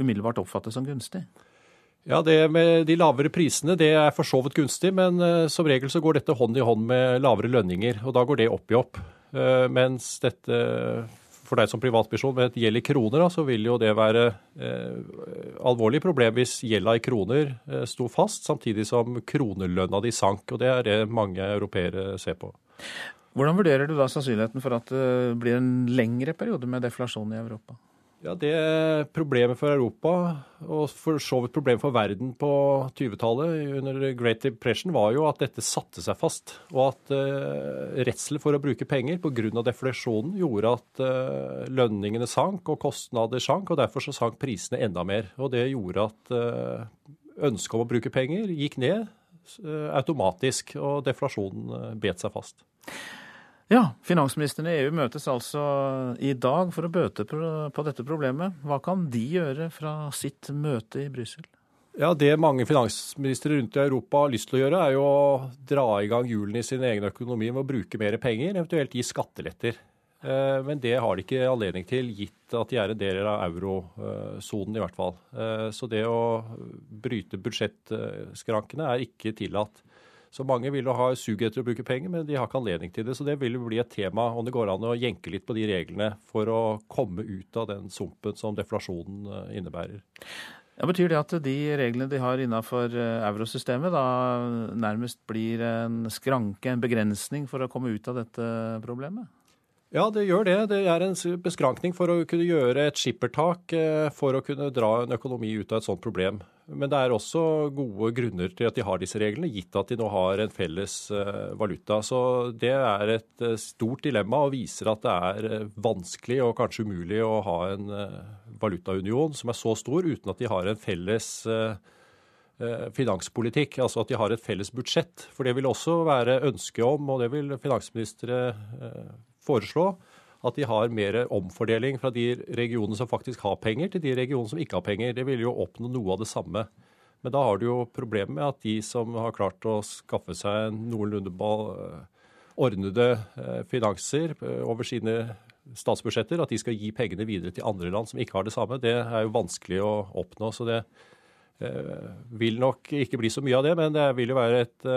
[SPEAKER 2] umiddelbart oppfatte som gunstig?
[SPEAKER 37] Ja, Det med de lavere prisene det er for så vidt gunstig, men uh, som regel så går dette hånd i hånd med lavere lønninger. og Da går det opp i opp. Uh, mens dette for deg som privatperson med et gjeld i kroner, så vil jo det være uh, alvorlig problem hvis gjelda i kroner uh, sto fast, samtidig som kronelønna di sank. og Det er det mange europeere ser på.
[SPEAKER 2] Hvordan vurderer du da sannsynligheten for at det blir en lengre periode med deflasjon i Europa?
[SPEAKER 37] Ja, Det problemet for Europa, og for så vidt problemet for verden på 20-tallet under Great Depression, var jo at dette satte seg fast. Og at uh, redsel for å bruke penger pga. deflasjonen gjorde at uh, lønningene sank og kostnader sank, og derfor så sank prisene enda mer. Og det gjorde at uh, ønsket om å bruke penger gikk ned uh, automatisk, og deflasjonen bet seg fast.
[SPEAKER 2] Ja, finansministrene i EU møtes altså i dag for å bøte på dette problemet. Hva kan de gjøre fra sitt møte i Brussel?
[SPEAKER 37] Ja, Det mange finansministre rundt i Europa har lyst til å gjøre, er jo å dra i gang hjulene i sin egen økonomi med å bruke mer penger, eventuelt gi skatteletter. Eh, men det har de ikke anledning til, gitt at de er en del av eurosonen i hvert fall. Eh, så det å bryte budsjettskrankene er ikke tillatt. Så mange vil jo ha sug etter å bruke penger, men de har ikke anledning til det. Så det vil jo bli et tema om det går an å jenke litt på de reglene for å komme ut av den sumpen som deflasjonen eh, innebærer.
[SPEAKER 2] Ja, betyr det at de reglene de har innenfor eh, eurosystemet da nærmest blir en skranke, en begrensning for å komme ut av dette problemet?
[SPEAKER 37] Ja, det gjør det. Det er en beskrankning for å kunne gjøre et skippertak eh, for å kunne dra en økonomi ut av et sånt problem. Men det er også gode grunner til at de har disse reglene, gitt at de nå har en felles eh, valuta. Så det er et eh, stort dilemma og viser at det er vanskelig og kanskje umulig å ha en valutaunion som er så stor uten at de har en felles finanspolitikk, altså at de har et felles budsjett. For det vil også være ønske om, og det vil finansministre foreslå at de har mer omfordeling fra de regionene som faktisk har penger, til de regionene som ikke har penger. Det vil jo oppnå noe av det samme. Men da har du jo problemet med at de som har klart å skaffe seg noenlunde ordnede eh, finanser eh, over sine statsbudsjetter, at de skal gi pengene videre til andre land som ikke har det samme, det er jo vanskelig å oppnå. Så det eh, vil nok ikke bli så mye av det, men det vil jo være et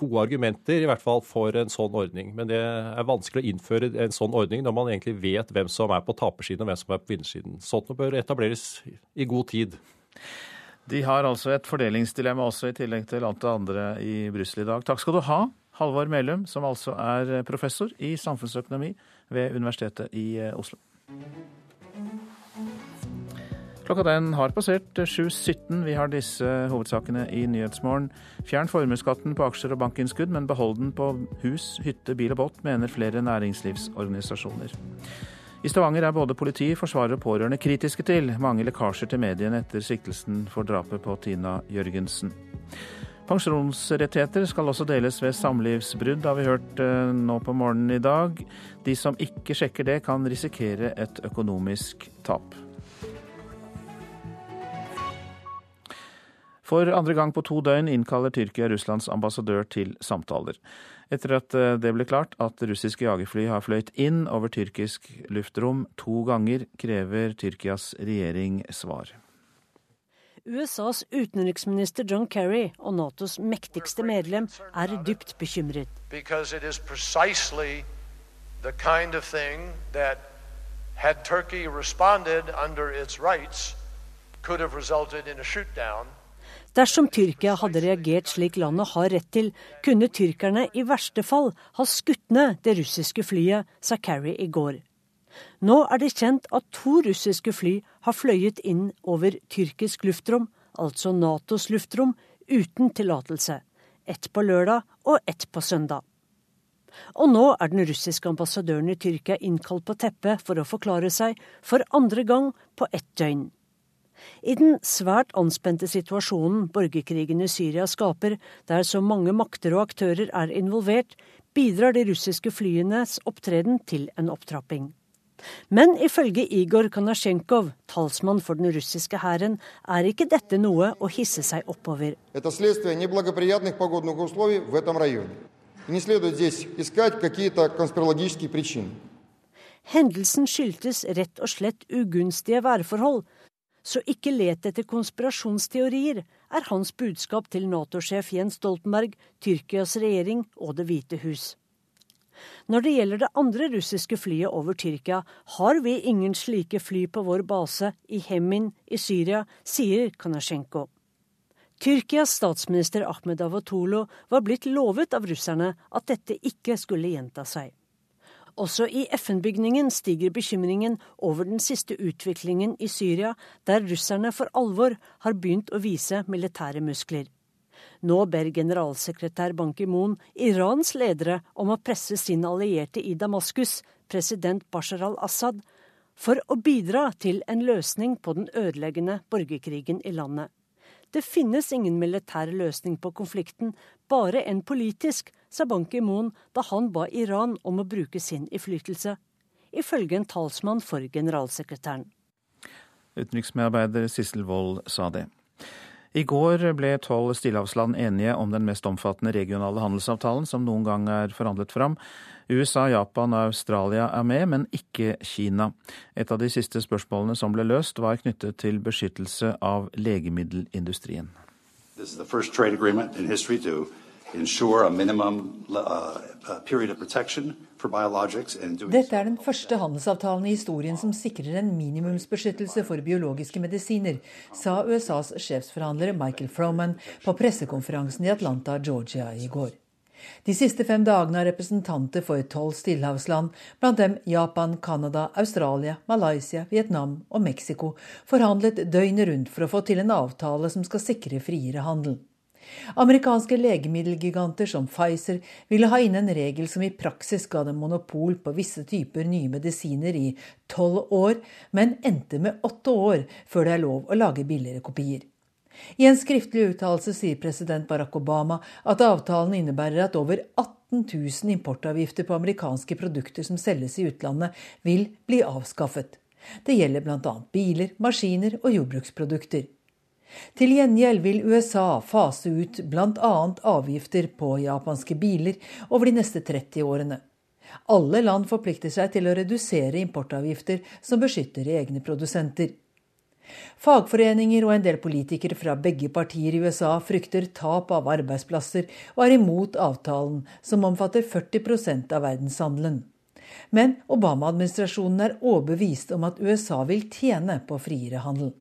[SPEAKER 37] gode argumenter i hvert fall for en sånn ordning. Men det er vanskelig å innføre en sånn ordning når man egentlig vet hvem som er på tapersiden og hvem som er på vinnersiden. Sånt bør etableres i god tid.
[SPEAKER 2] De har altså et fordelingsdilemma også, i tillegg til alt det andre i Brussel i dag. Takk skal du ha, Halvor Melum, som altså er professor i samfunnsøkonomi ved Universitetet i Oslo. Klokka den har passert 7.17. Vi har disse hovedsakene i Nyhetsmorgen. Fjern formuesskatten på aksjer og bankinnskudd, men behold den på hus, hytte, bil og båt, mener flere næringslivsorganisasjoner. I Stavanger er både politi, forsvarer og pårørende kritiske til mange lekkasjer til mediene etter siktelsen for drapet på Tina Jørgensen.
[SPEAKER 38] Pensjonsrettigheter skal også deles ved samlivsbrudd, har vi hørt eh, nå på morgenen i dag. De som ikke sjekker det, kan risikere et økonomisk tap. For andre gang på to døgn innkaller Tyrkia Russlands ambassadør til samtaler. Etter at eh, det ble klart at russiske jagerfly har fløyt inn over tyrkisk luftrom to ganger, krever Tyrkias regjering svar.
[SPEAKER 39] USAs utenriksminister John Kerry og Natos mektigste medlem er dypt bekymret. Kind of had Turkey responded under its rights, could have resulted in a shootdown Dersom Tyrkia hadde reagert slik landet har rett til, kunne tyrkerne i verste fall ha skutt ned det russiske flyet, sa Kerry i går. Nå er det kjent at to russiske fly har fløyet inn over tyrkisk luftrom, altså Natos luftrom, uten tillatelse. Ett på lørdag og ett på søndag. Og nå er den russiske ambassadøren i Tyrkia innkalt på teppet for å forklare seg for andre gang på ett døgn. I den svært anspente situasjonen borgerkrigen i Syria skaper, der så mange makter og aktører er involvert, bidrar de russiske flyenes opptreden til en opptrapping. Men ifølge Igor Kanasjenkov, talsmann for den russiske hæren, er ikke dette noe å hisse seg oppover. Hendelsen skyldtes rett og slett ugunstige værforhold, så ikke let etter konspirasjonsteorier, er hans budskap til Nato-sjef Jens Stoltenberg, Tyrkias regjering og Det hvite hus. Når det gjelder det andre russiske flyet over Tyrkia, har vi ingen slike fly på vår base i Hemin i Syria, sier Kanasjenko. Tyrkias statsminister Ahmed Avotolo var blitt lovet av russerne at dette ikke skulle gjenta seg. Også i FN-bygningen stiger bekymringen over den siste utviklingen i Syria, der russerne for alvor har begynt å vise militære muskler. Nå ber generalsekretær Ban Ki-moon Irans ledere om å presse sin allierte i Damaskus, president Bashar al-Assad, for å bidra til en løsning på den ødeleggende borgerkrigen i landet. Det finnes ingen militær løsning på konflikten, bare en polisk, sa Ban Ki-moon da han ba Iran om å bruke sin innflytelse, ifølge en talsmann for generalsekretæren.
[SPEAKER 38] Utenriksmedarbeider Sissel Wold sa det. I går ble tolv stillehavsland enige om den mest omfattende regionale handelsavtalen som noen gang er forhandlet fram. USA, Japan og Australia er med, men ikke Kina. Et av de siste spørsmålene som ble løst, var knyttet til beskyttelse av legemiddelindustrien. This is the first trade agreement in history to uh, protection dette er den første handelsavtalen i historien som sikrer en minimumsbeskyttelse for biologiske medisiner, sa USAs sjefsforhandler Michael Froman på pressekonferansen i Atlanta, Georgia i går. De siste fem dagene har representanter for tolv stillehavsland, blant dem Japan, Canada, Australia, Malaysia, Vietnam og Mexico, forhandlet døgnet rundt for å få til en avtale som skal sikre friere handel. Amerikanske legemiddelgiganter som Pfizer ville ha inn en regel som i praksis ga dem monopol på visse typer nye medisiner i tolv år, men endte med åtte år før det er lov å lage billigere kopier. I en skriftlig uttalelse sier president Barack Obama at avtalen innebærer at over 18 000 importavgifter på amerikanske produkter som selges i utlandet, vil bli avskaffet. Det gjelder bl.a. biler, maskiner og jordbruksprodukter. Til gjengjeld vil USA fase ut bl.a. avgifter på japanske biler over de neste 30 årene. Alle land forplikter seg til å redusere importavgifter som beskytter egne produsenter. Fagforeninger og en del politikere fra begge partier i USA frykter tap av arbeidsplasser og er imot avtalen, som omfatter 40% av verdenshandelen. Men Obama-administrasjonen er overbevist om at USA vil tjene på friere handel.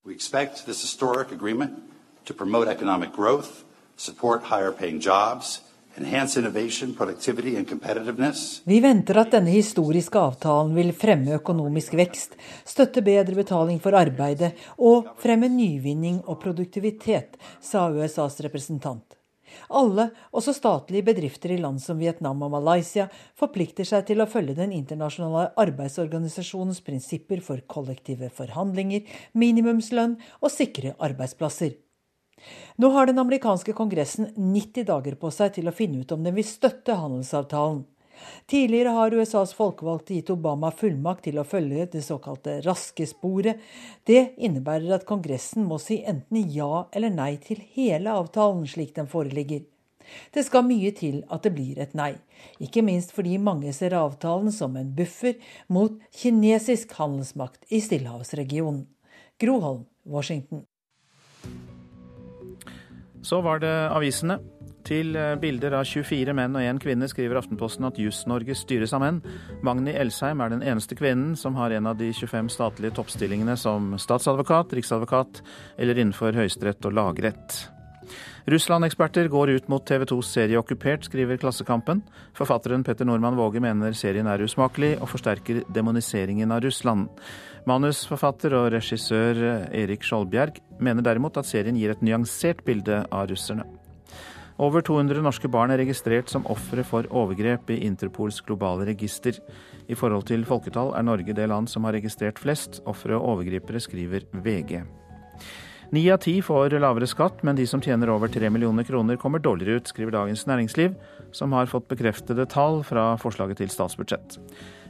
[SPEAKER 38] Vi venter at denne historiske avtalen vil fremme økonomisk vekst, støtte bedre betaling for arbeidet og fremme nyvinning og produktivitet, sa USAs representant. Alle, også statlige bedrifter i land som Vietnam og Malaysia, forplikter seg til å følge Den internasjonale arbeidsorganisasjonens prinsipper for kollektive forhandlinger, minimumslønn og sikre arbeidsplasser. Nå har den amerikanske kongressen 90 dager på seg til å finne ut om den vil støtte handelsavtalen. Tidligere har USAs folkevalgte gitt Obama fullmakt til å følge det såkalte raske sporet. Det innebærer at Kongressen må si enten ja eller nei til hele avtalen slik den foreligger. Det skal mye til at det blir et nei, ikke minst fordi mange ser avtalen som en buffer mot kinesisk handelsmakt i stillehavsregionen. Groholm, Washington.
[SPEAKER 2] Så var det avisene. Til eh, bilder av 24 menn og én kvinne skriver Aftenposten at Juss-Norge styres av menn. Magni Elsheim er den eneste kvinnen som har en av de 25 statlige toppstillingene som statsadvokat, riksadvokat eller innenfor høyesterett og lagrett. Russland-eksperter går ut mot TV 2s serie Okkupert, skriver Klassekampen. Forfatteren Petter Normann Våge mener serien er usmakelig og forsterker demoniseringen av Russland. Manusforfatter og regissør Erik Skjoldbjerg mener derimot at serien gir et nyansert bilde av russerne. Over 200 norske barn er registrert som ofre for overgrep i Interpols globale register. I forhold til folketall er Norge det land som har registrert flest ofre og overgripere, skriver VG. Ni av ti får lavere skatt, men de som tjener over tre millioner kroner kommer dårligere ut, skriver Dagens Næringsliv, som har fått bekreftede tall fra forslaget til statsbudsjett.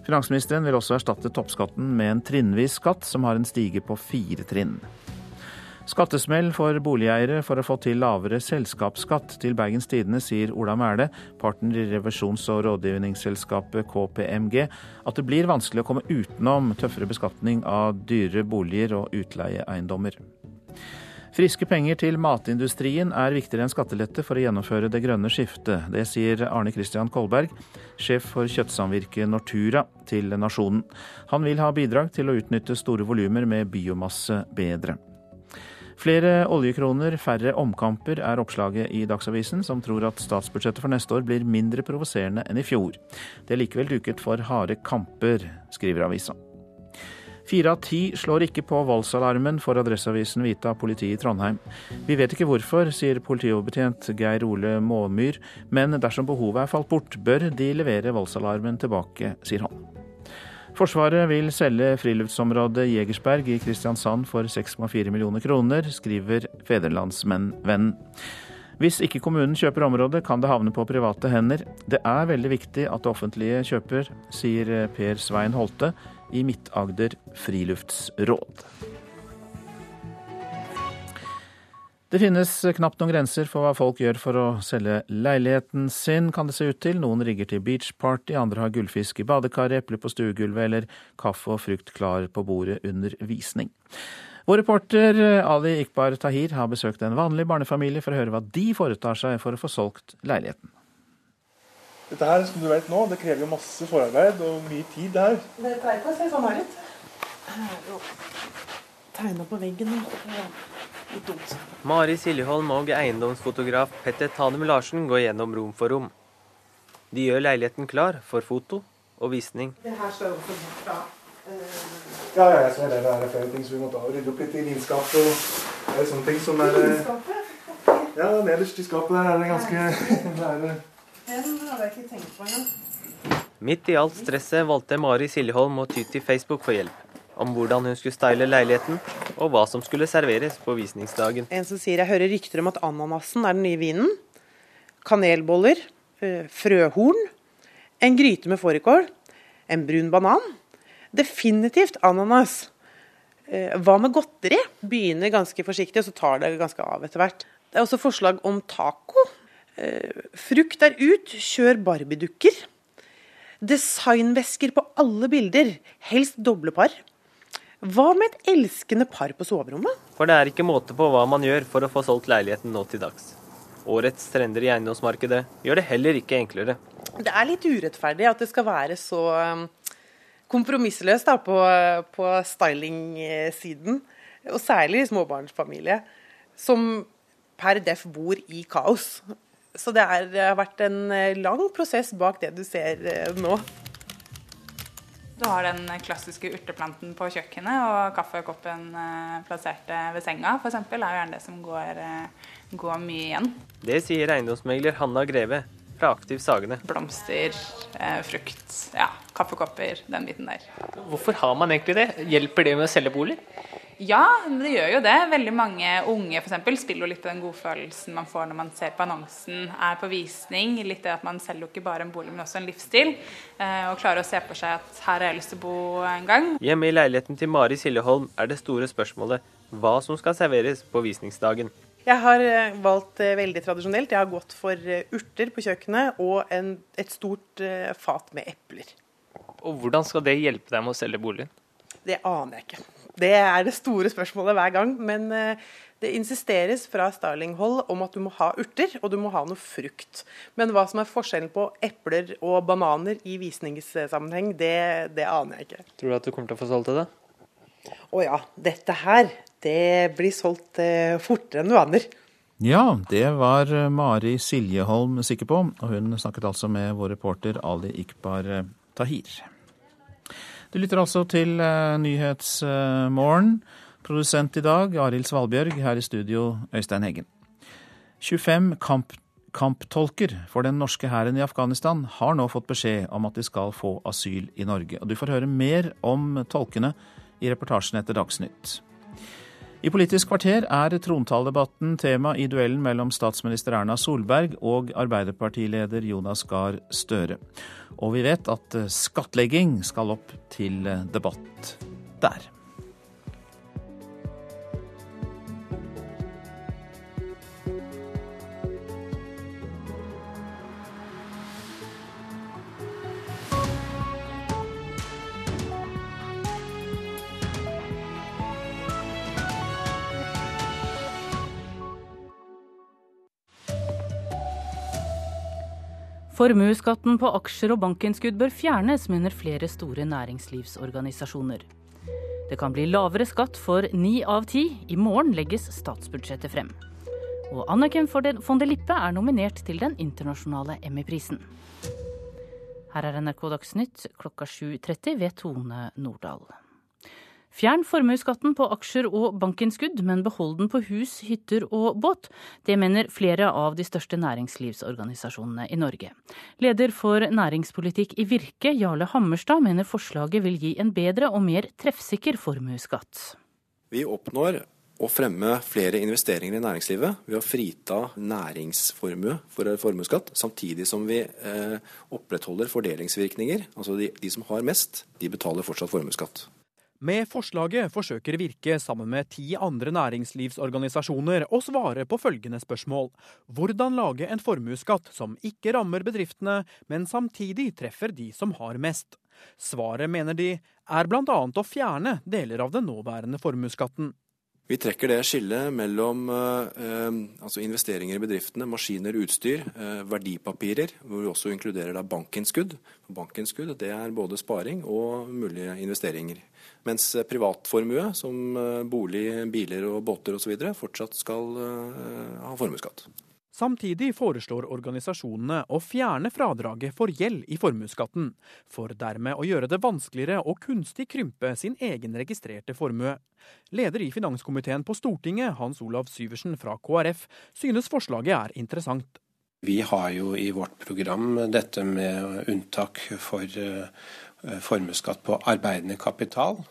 [SPEAKER 2] Finansministeren vil også erstatte toppskatten med en trinnvis skatt, som har en stige på fire trinn. Skattesmell for boligeiere for å få til lavere selskapsskatt til Bergens Tidende, sier Ola Mæle, partner i revisjons- og rådgivningsselskapet KPMG, at det blir vanskelig å komme utenom tøffere beskatning av dyre boliger og utleieeiendommer. Friske penger til matindustrien er viktigere enn skattelette for å gjennomføre det grønne skiftet. Det sier Arne Christian Kolberg, sjef for kjøttsamvirket Nortura, til Nasjonen. Han vil ha bidrag til å utnytte store volumer med biomasse bedre. Flere oljekroner, færre omkamper er oppslaget i Dagsavisen, som tror at statsbudsjettet for neste år blir mindre provoserende enn i fjor. Det er likevel duket for harde kamper, skriver avisa. Fire av ti slår ikke på voldsalarmen, får Adresseavisen vite av politiet i Trondheim. Vi vet ikke hvorfor, sier politioverbetjent Geir Ole Måmyr, men dersom behovet er falt bort, bør de levere voldsalarmen tilbake, sier han. Forsvaret vil selge friluftsområdet Jegersberg i Kristiansand for 6,4 millioner kroner, skriver Federlandsvennen. Hvis ikke kommunen kjøper området, kan det havne på private hender. Det er veldig viktig at det offentlige kjøper, sier Per Svein Holte i Midt-Agder friluftsråd. Det finnes knapt noen grenser for hva folk gjør for å selge leiligheten sin, kan det se ut til. Noen rigger til beachparty, andre har gullfisk i badekaret, epler på stuegulvet eller kaffe og frukt klar på bordet under visning. Vår reporter Ali Ikbar Tahir har besøkt en vanlig barnefamilie for å høre hva de foretar seg for å få solgt leiligheten.
[SPEAKER 40] Dette her, som du vet nå, det krever jo masse forarbeid og mye tid. det her.
[SPEAKER 41] Det pleier ikke å se sånn her ut. Her tegna på veggen. Litt dumt.
[SPEAKER 42] Mari Siljeholm og eiendomsfotograf Petter Tanem Larsen går gjennom rom for rom. De gjør leiligheten klar for foto og visning.
[SPEAKER 41] Det her står jo for bort da.
[SPEAKER 40] Ja, ja, jeg ser det. Det er flere ting som vi måtte rydde opp litt i vinskapet og det er sånne ting som er Ja, nederst i skapet der er det ganske det er,
[SPEAKER 41] Den hadde jeg ikke tenkt på engang.
[SPEAKER 42] Midt i alt stresset valgte Mari Siljeholm å ty til Facebook for hjelp om hvordan hun skulle style leiligheten, og hva som skulle serveres på visningsdagen.
[SPEAKER 41] En som sier jeg hører rykter om at ananasen er den nye vinen. Kanelboller, frøhorn, en gryte med fårikål, en brun banan. Definitivt ananas. Hva med godteri? Begynner ganske forsiktig, og så tar det ganske av etter hvert. Det er også forslag om taco. Frukt er ut, kjør barbiedukker. Designvesker på alle bilder, helst doble par. Hva med et elskende par på soverommet?
[SPEAKER 42] For det er ikke måte på hva man gjør for å få solgt leiligheten nå til dags. Årets trender i eiendomsmarkedet gjør det heller ikke enklere.
[SPEAKER 41] Det er litt urettferdig at det skal være så um, kompromissløst da, på, på styling-siden. Og særlig småbarnsfamilie, som per def bor i kaos. Så det har vært en lang prosess bak det du ser eh, nå.
[SPEAKER 43] Du har den klassiske urteplanten på kjøkkenet og kaffekoppen plassert ved senga f.eks. er jo gjerne det som går, går, mye igjen.
[SPEAKER 42] Det sier eiendomsmegler Hanna Greve fra Aktiv Sagene.
[SPEAKER 43] Blomster, frukt, ja, kaffekopper, den biten der.
[SPEAKER 44] Hvorfor har man egentlig det? Hjelper det med å selge bolig?
[SPEAKER 43] Ja, det gjør jo det. Veldig mange unge for eksempel, spiller jo litt på den godfølelsen man får når man ser på annonsen, er på visning. Litt det at man selger jo ikke bare en bolig, men også en livsstil. Eh, og klarer å se på seg at her har jeg lyst til å bo en gang.
[SPEAKER 42] Hjemme i leiligheten til Mari Siljeholm er det store spørsmålet hva som skal serveres på visningsdagen.
[SPEAKER 41] Jeg har eh, valgt eh, veldig tradisjonelt. Jeg har gått for urter på kjøkkenet og en, et stort fat med epler.
[SPEAKER 45] Og Hvordan skal det hjelpe deg med å selge boligen?
[SPEAKER 41] Det aner jeg ikke. Det er det store spørsmålet hver gang. Men eh, det insisteres fra Starling-hold om at du må ha urter, og du må ha noe frukt. Men hva som er forskjellen på epler og bananer i visningssammenheng, det, det aner jeg ikke.
[SPEAKER 45] Tror du at du kommer til å få solgt det?
[SPEAKER 41] Å ja. Dette her, det blir solgt eh, fortere enn du aner.
[SPEAKER 2] Ja, det var Mari Siljeholm sikker på, og hun snakket altså med vår reporter Ali Ikbar Tahir. Du lytter altså til uh, Nyhetsmorgen. Produsent i dag Arild Svalbjørg, her i studio Øystein Heggen. 25 kamp, kamptolker for den norske hæren i Afghanistan har nå fått beskjed om at de skal få asyl i Norge. Og du får høre mer om tolkene i reportasjen etter Dagsnytt. I Politisk kvarter er trontaledebatten tema i duellen mellom statsminister Erna Solberg og Arbeiderpartileder Jonas Gahr Støre. Og vi vet at skattlegging skal opp til debatt der.
[SPEAKER 25] Formuesskatten på aksjer og bankinnskudd bør fjernes, mener flere store næringslivsorganisasjoner. Det kan bli lavere skatt for ni av ti. I morgen legges statsbudsjettet frem. Og Anniken von der Lippe er nominert til den internasjonale Emmy-prisen. Her er NRK Dagsnytt klokka 7.30 ved Tone Nordahl. Fjern formuesskatten på aksjer og bankinnskudd, men behold den på hus, hytter og båt. Det mener flere av de største næringslivsorganisasjonene i Norge. Leder for næringspolitikk i Virke, Jarle Hammerstad, mener forslaget vil gi en bedre og mer treffsikker formuesskatt.
[SPEAKER 26] Vi oppnår å fremme flere investeringer i næringslivet ved å frita næringsformue for formuesskatt, samtidig som vi eh, opprettholder fordelingsvirkninger. Altså de, de som har mest, de betaler fortsatt formuesskatt.
[SPEAKER 29] Med forslaget forsøker Virke sammen med ti andre næringslivsorganisasjoner å svare på følgende spørsmål. Hvordan lage en formuesskatt som ikke rammer bedriftene, men samtidig treffer de som har mest? Svaret, mener de, er bl.a. å fjerne deler av den nåværende formuesskatten.
[SPEAKER 26] Vi trekker det skillet mellom eh, altså investeringer i bedriftene, maskiner, utstyr, eh, verdipapirer, hvor vi også inkluderer da bankinnskudd. Bankinnskudd det er både sparing og mulige investeringer. Mens privatformue, som eh, bolig, biler og båter osv., fortsatt skal eh, ha formuesskatt.
[SPEAKER 29] Samtidig foreslår organisasjonene å fjerne fradraget for gjeld i formuesskatten, for dermed å gjøre det vanskeligere å kunstig krympe sin egen registrerte formue. Leder i finanskomiteen på Stortinget, Hans Olav Syversen fra KrF, synes forslaget er interessant.
[SPEAKER 31] Vi har jo i vårt program dette med unntak for eh, formuesskatt på arbeidende kapital.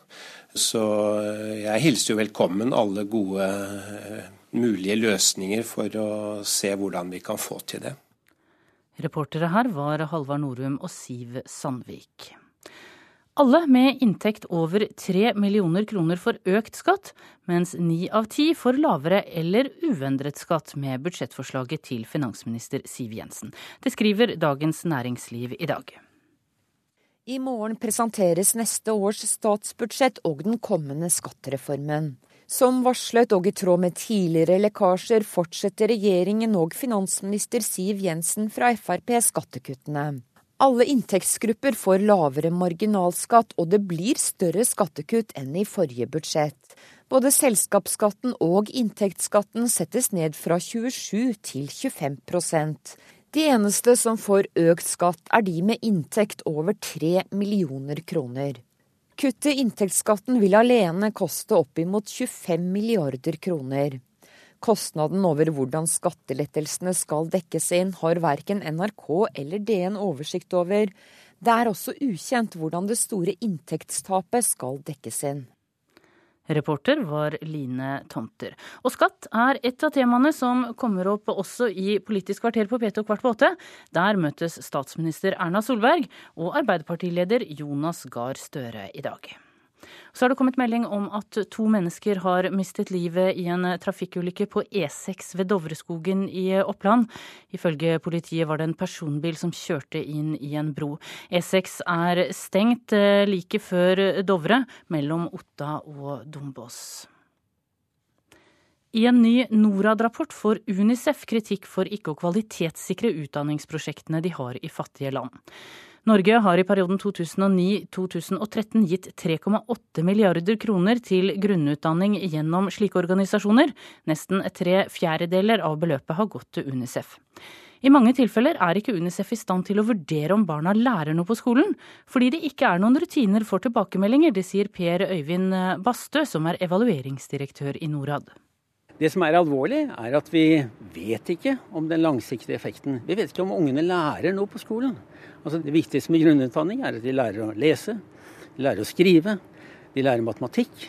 [SPEAKER 31] Så eh, jeg hilser jo velkommen alle gode eh, mulige løsninger for å se hvordan vi kan få til det.
[SPEAKER 25] Reportere her var Halvard Norum og Siv Sandvik. Alle med inntekt over tre millioner kroner får økt skatt, mens ni av ti får lavere eller uendret skatt med budsjettforslaget til finansminister Siv Jensen. Det skriver Dagens Næringsliv i dag.
[SPEAKER 46] I morgen presenteres neste års statsbudsjett og den kommende skattereformen. Som varslet og i tråd med tidligere lekkasjer fortsetter regjeringen og finansminister Siv Jensen fra Frp skattekuttene. Alle inntektsgrupper får lavere marginalskatt, og det blir større skattekutt enn i forrige budsjett. Både selskapsskatten og inntektsskatten settes ned fra 27 til 25% de eneste som får økt skatt, er de med inntekt over 3 millioner kroner. Kuttet i inntektsskatten vil alene koste oppimot 25 milliarder kroner. Kostnaden over hvordan skattelettelsene skal dekkes inn, har verken NRK eller DN oversikt over. Det er også ukjent hvordan det store inntektstapet skal dekkes inn.
[SPEAKER 25] Reporter var Line Tomter. Og skatt er et av temaene som kommer opp også i Politisk kvarter på P2 kvart på åtte. Der møtes statsminister Erna Solberg og Arbeiderpartileder Jonas Gahr Støre i dag. Så har det kommet melding om at to mennesker har mistet livet i en trafikkulykke på E6 ved Dovreskogen i Oppland. Ifølge politiet var det en personbil som kjørte inn i en bro. E6 er stengt eh, like før Dovre, mellom Otta og Dombås. I en ny Norad-rapport får Unicef kritikk for ikke å kvalitetssikre utdanningsprosjektene de har i fattige land. Norge har i perioden 2009-2013 gitt 3,8 milliarder kroner til grunnutdanning gjennom slike organisasjoner. Nesten tre fjerdedeler av beløpet har gått til Unicef. I mange tilfeller er ikke Unicef i stand til å vurdere om barna lærer noe på skolen, fordi det ikke er noen rutiner for tilbakemeldinger. Det sier Per Øyvind Bastø, som er evalueringsdirektør i Norad.
[SPEAKER 6] Det som er alvorlig, er at vi vet ikke om den langsiktige effekten. Vi vet ikke om ungene lærer noe på skolen. Altså det viktigste med grunnutdanning er at de lærer å lese, de lærer å skrive, de lærer matematikk.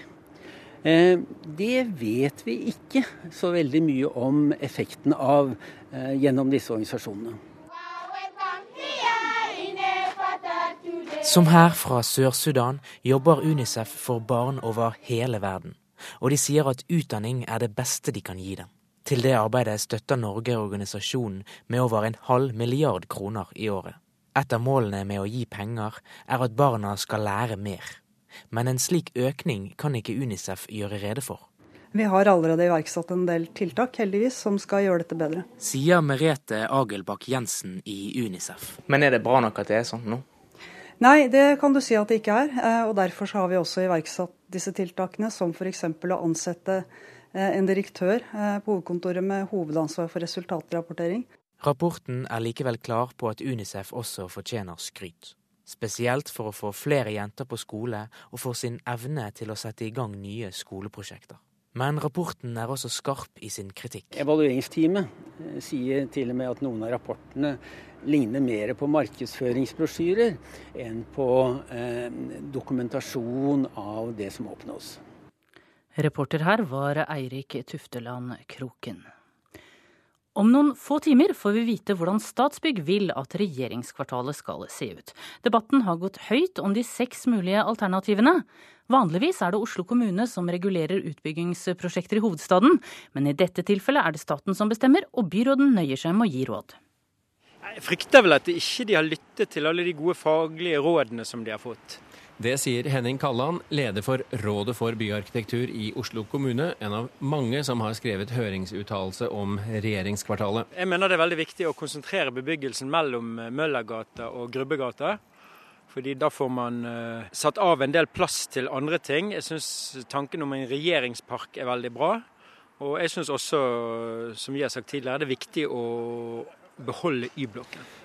[SPEAKER 6] Eh, det vet vi ikke så veldig mye om effekten av eh, gjennom disse organisasjonene.
[SPEAKER 7] Som her fra Sør-Sudan jobber Unicef for barn over hele verden. Og de sier at utdanning er det beste de kan gi dem. Til det arbeidet støtter Norge organisasjonen med over en halv milliard kroner i året. Et av målene med å gi penger er at barna skal lære mer. Men en slik økning kan ikke Unicef gjøre rede for.
[SPEAKER 8] Vi har allerede iverksatt en del tiltak, heldigvis, som skal gjøre dette bedre.
[SPEAKER 7] Sier Merete Agelbakk Jensen i Unicef.
[SPEAKER 20] Men er det bra nok at det er sånn nå?
[SPEAKER 8] Nei, det kan du si at det ikke er. Eh, og Derfor har vi også iverksatt disse tiltakene, som f.eks. å ansette eh, en direktør eh, på hovedkontoret med hovedansvar for resultatrapportering.
[SPEAKER 7] Rapporten er likevel klar på at Unicef også fortjener skryt. Spesielt for å få flere jenter på skole og for sin evne til å sette i gang nye skoleprosjekter. Men rapporten er også skarp i sin kritikk.
[SPEAKER 6] Evalueringsteamet eh, sier til og med at noen av rapportene ligner mer på markedsføringsbrosjyrer enn på eh, dokumentasjon av det som oppnås.
[SPEAKER 25] Reporter her var Eirik Tufteland Kroken. Om noen få timer får vi vite hvordan Statsbygg vil at regjeringskvartalet skal se ut. Debatten har gått høyt om de seks mulige alternativene. Vanligvis er det Oslo kommune som regulerer utbyggingsprosjekter i hovedstaden, men i dette tilfellet er det staten som bestemmer, og byråden nøyer seg med å gi råd.
[SPEAKER 23] Jeg frykter vel at de ikke har lyttet til alle de gode faglige rådene som de har fått.
[SPEAKER 22] Det sier Henning Kalland, leder for Rådet for byarkitektur i Oslo kommune, en av mange som har skrevet høringsuttalelse om regjeringskvartalet.
[SPEAKER 23] Jeg mener det er veldig viktig å konsentrere bebyggelsen mellom Møllergata og Grubbegata. Fordi da får man uh, satt av en del plass til andre ting. Jeg syns tanken om en regjeringspark er veldig bra. Og jeg syns også, som vi har sagt tidligere, det er viktig å beholde Y-blokken.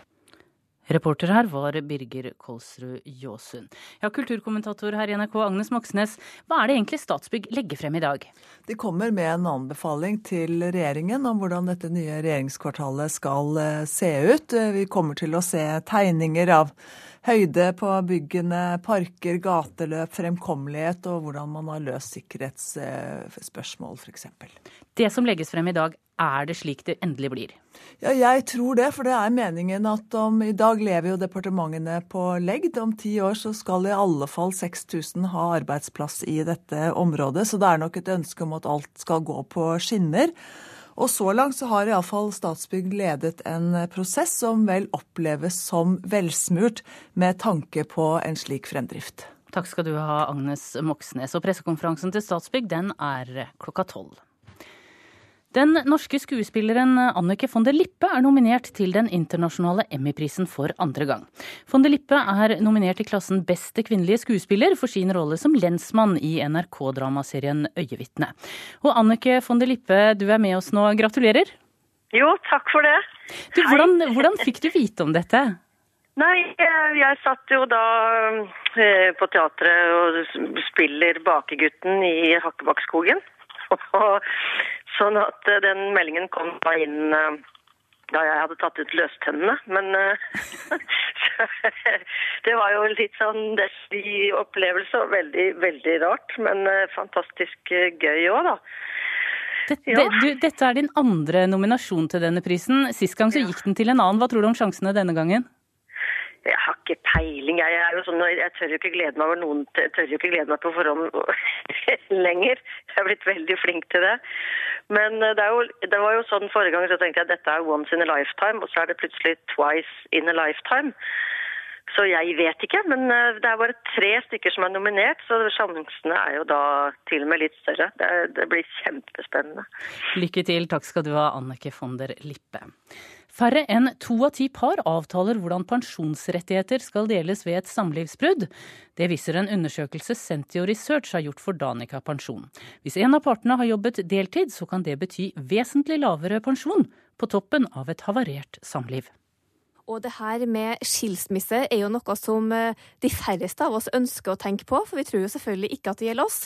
[SPEAKER 25] Reporter her var Birger Kolsrud Jåsund. Ja, kulturkommentator her i NRK, Agnes Moxnes. Hva er det egentlig Statsbygg legger frem i dag?
[SPEAKER 47] De kommer med en anbefaling til regjeringen om hvordan dette nye regjeringskvartalet skal eh, se ut. Vi kommer til å se tegninger av høyde på byggene, parker, gateløp, fremkommelighet og hvordan man har løst sikkerhetsspørsmål f.eks.
[SPEAKER 25] Det som legges frem i dag, er det slik det endelig blir?
[SPEAKER 47] Ja, jeg tror det. For det er meningen at om I dag lever jo departementene på legd. Om ti år så skal i alle fall 6000 ha arbeidsplass i dette området. Så det er nok et ønske om at alt skal gå på skinner. Og så langt så har iallfall Statsbygg ledet en prosess som vel oppleves som velsmurt, med tanke på en slik fremdrift.
[SPEAKER 25] Takk skal du ha, Agnes Moxnes. Og pressekonferansen til Statsbygg den er klokka tolv. Den norske skuespilleren Annike von der Lippe er nominert til den internasjonale Emmy-prisen for andre gang. Von der Lippe er nominert i klassen Beste kvinnelige skuespiller for sin rolle som lensmann i NRK-dramaserien Øyevitne. Og Annike von der Lippe, du er med oss nå. Gratulerer.
[SPEAKER 48] Jo, takk for det.
[SPEAKER 25] Du, hvordan, hvordan fikk du vite om dette?
[SPEAKER 48] Nei, jeg satt jo da eh, på teatret og spiller Bakegutten i Hakkebakkeskogen. Sånn at eh, den meldingen kom da inn eh, da jeg hadde tatt ut løstennene. Men eh, det var jo litt sånn opplevelse og veldig, veldig rart. Men fantastisk gøy òg, da.
[SPEAKER 25] Det, det, du, dette er din andre nominasjon til denne prisen. Sist gang så gikk den til en annen. Hva tror du om sjansene denne gangen?
[SPEAKER 48] Jeg har ikke peiling. Jeg, er jo sånn, jeg tør jo ikke glede meg over noen jeg tør jo ikke glede meg på forhånd lenger. Jeg er blitt veldig flink til det. Men eh, det, jo, det var jo sånn forrige gang så tenkte jeg at dette er once in a lifetime, og så er det plutselig twice in a lifetime. Så jeg vet ikke, men eh, det er bare tre stykker som er nominert, så sjansene er jo da til og med litt større. Det, det blir kjempespennende.
[SPEAKER 25] Lykke til. Takk skal du ha, Annike von der Lippe. Færre enn to av ti par avtaler hvordan pensjonsrettigheter skal deles ved et samlivsbrudd. Det viser en undersøkelse Sentio Research har gjort for Danica pensjon. Hvis en av partene har jobbet deltid, så kan det bety vesentlig lavere pensjon på toppen av et havarert samliv.
[SPEAKER 3] Og det her med skilsmisse er jo noe som eh, de færreste av oss ønsker å tenke på, for vi tror jo selvfølgelig ikke at det gjelder oss.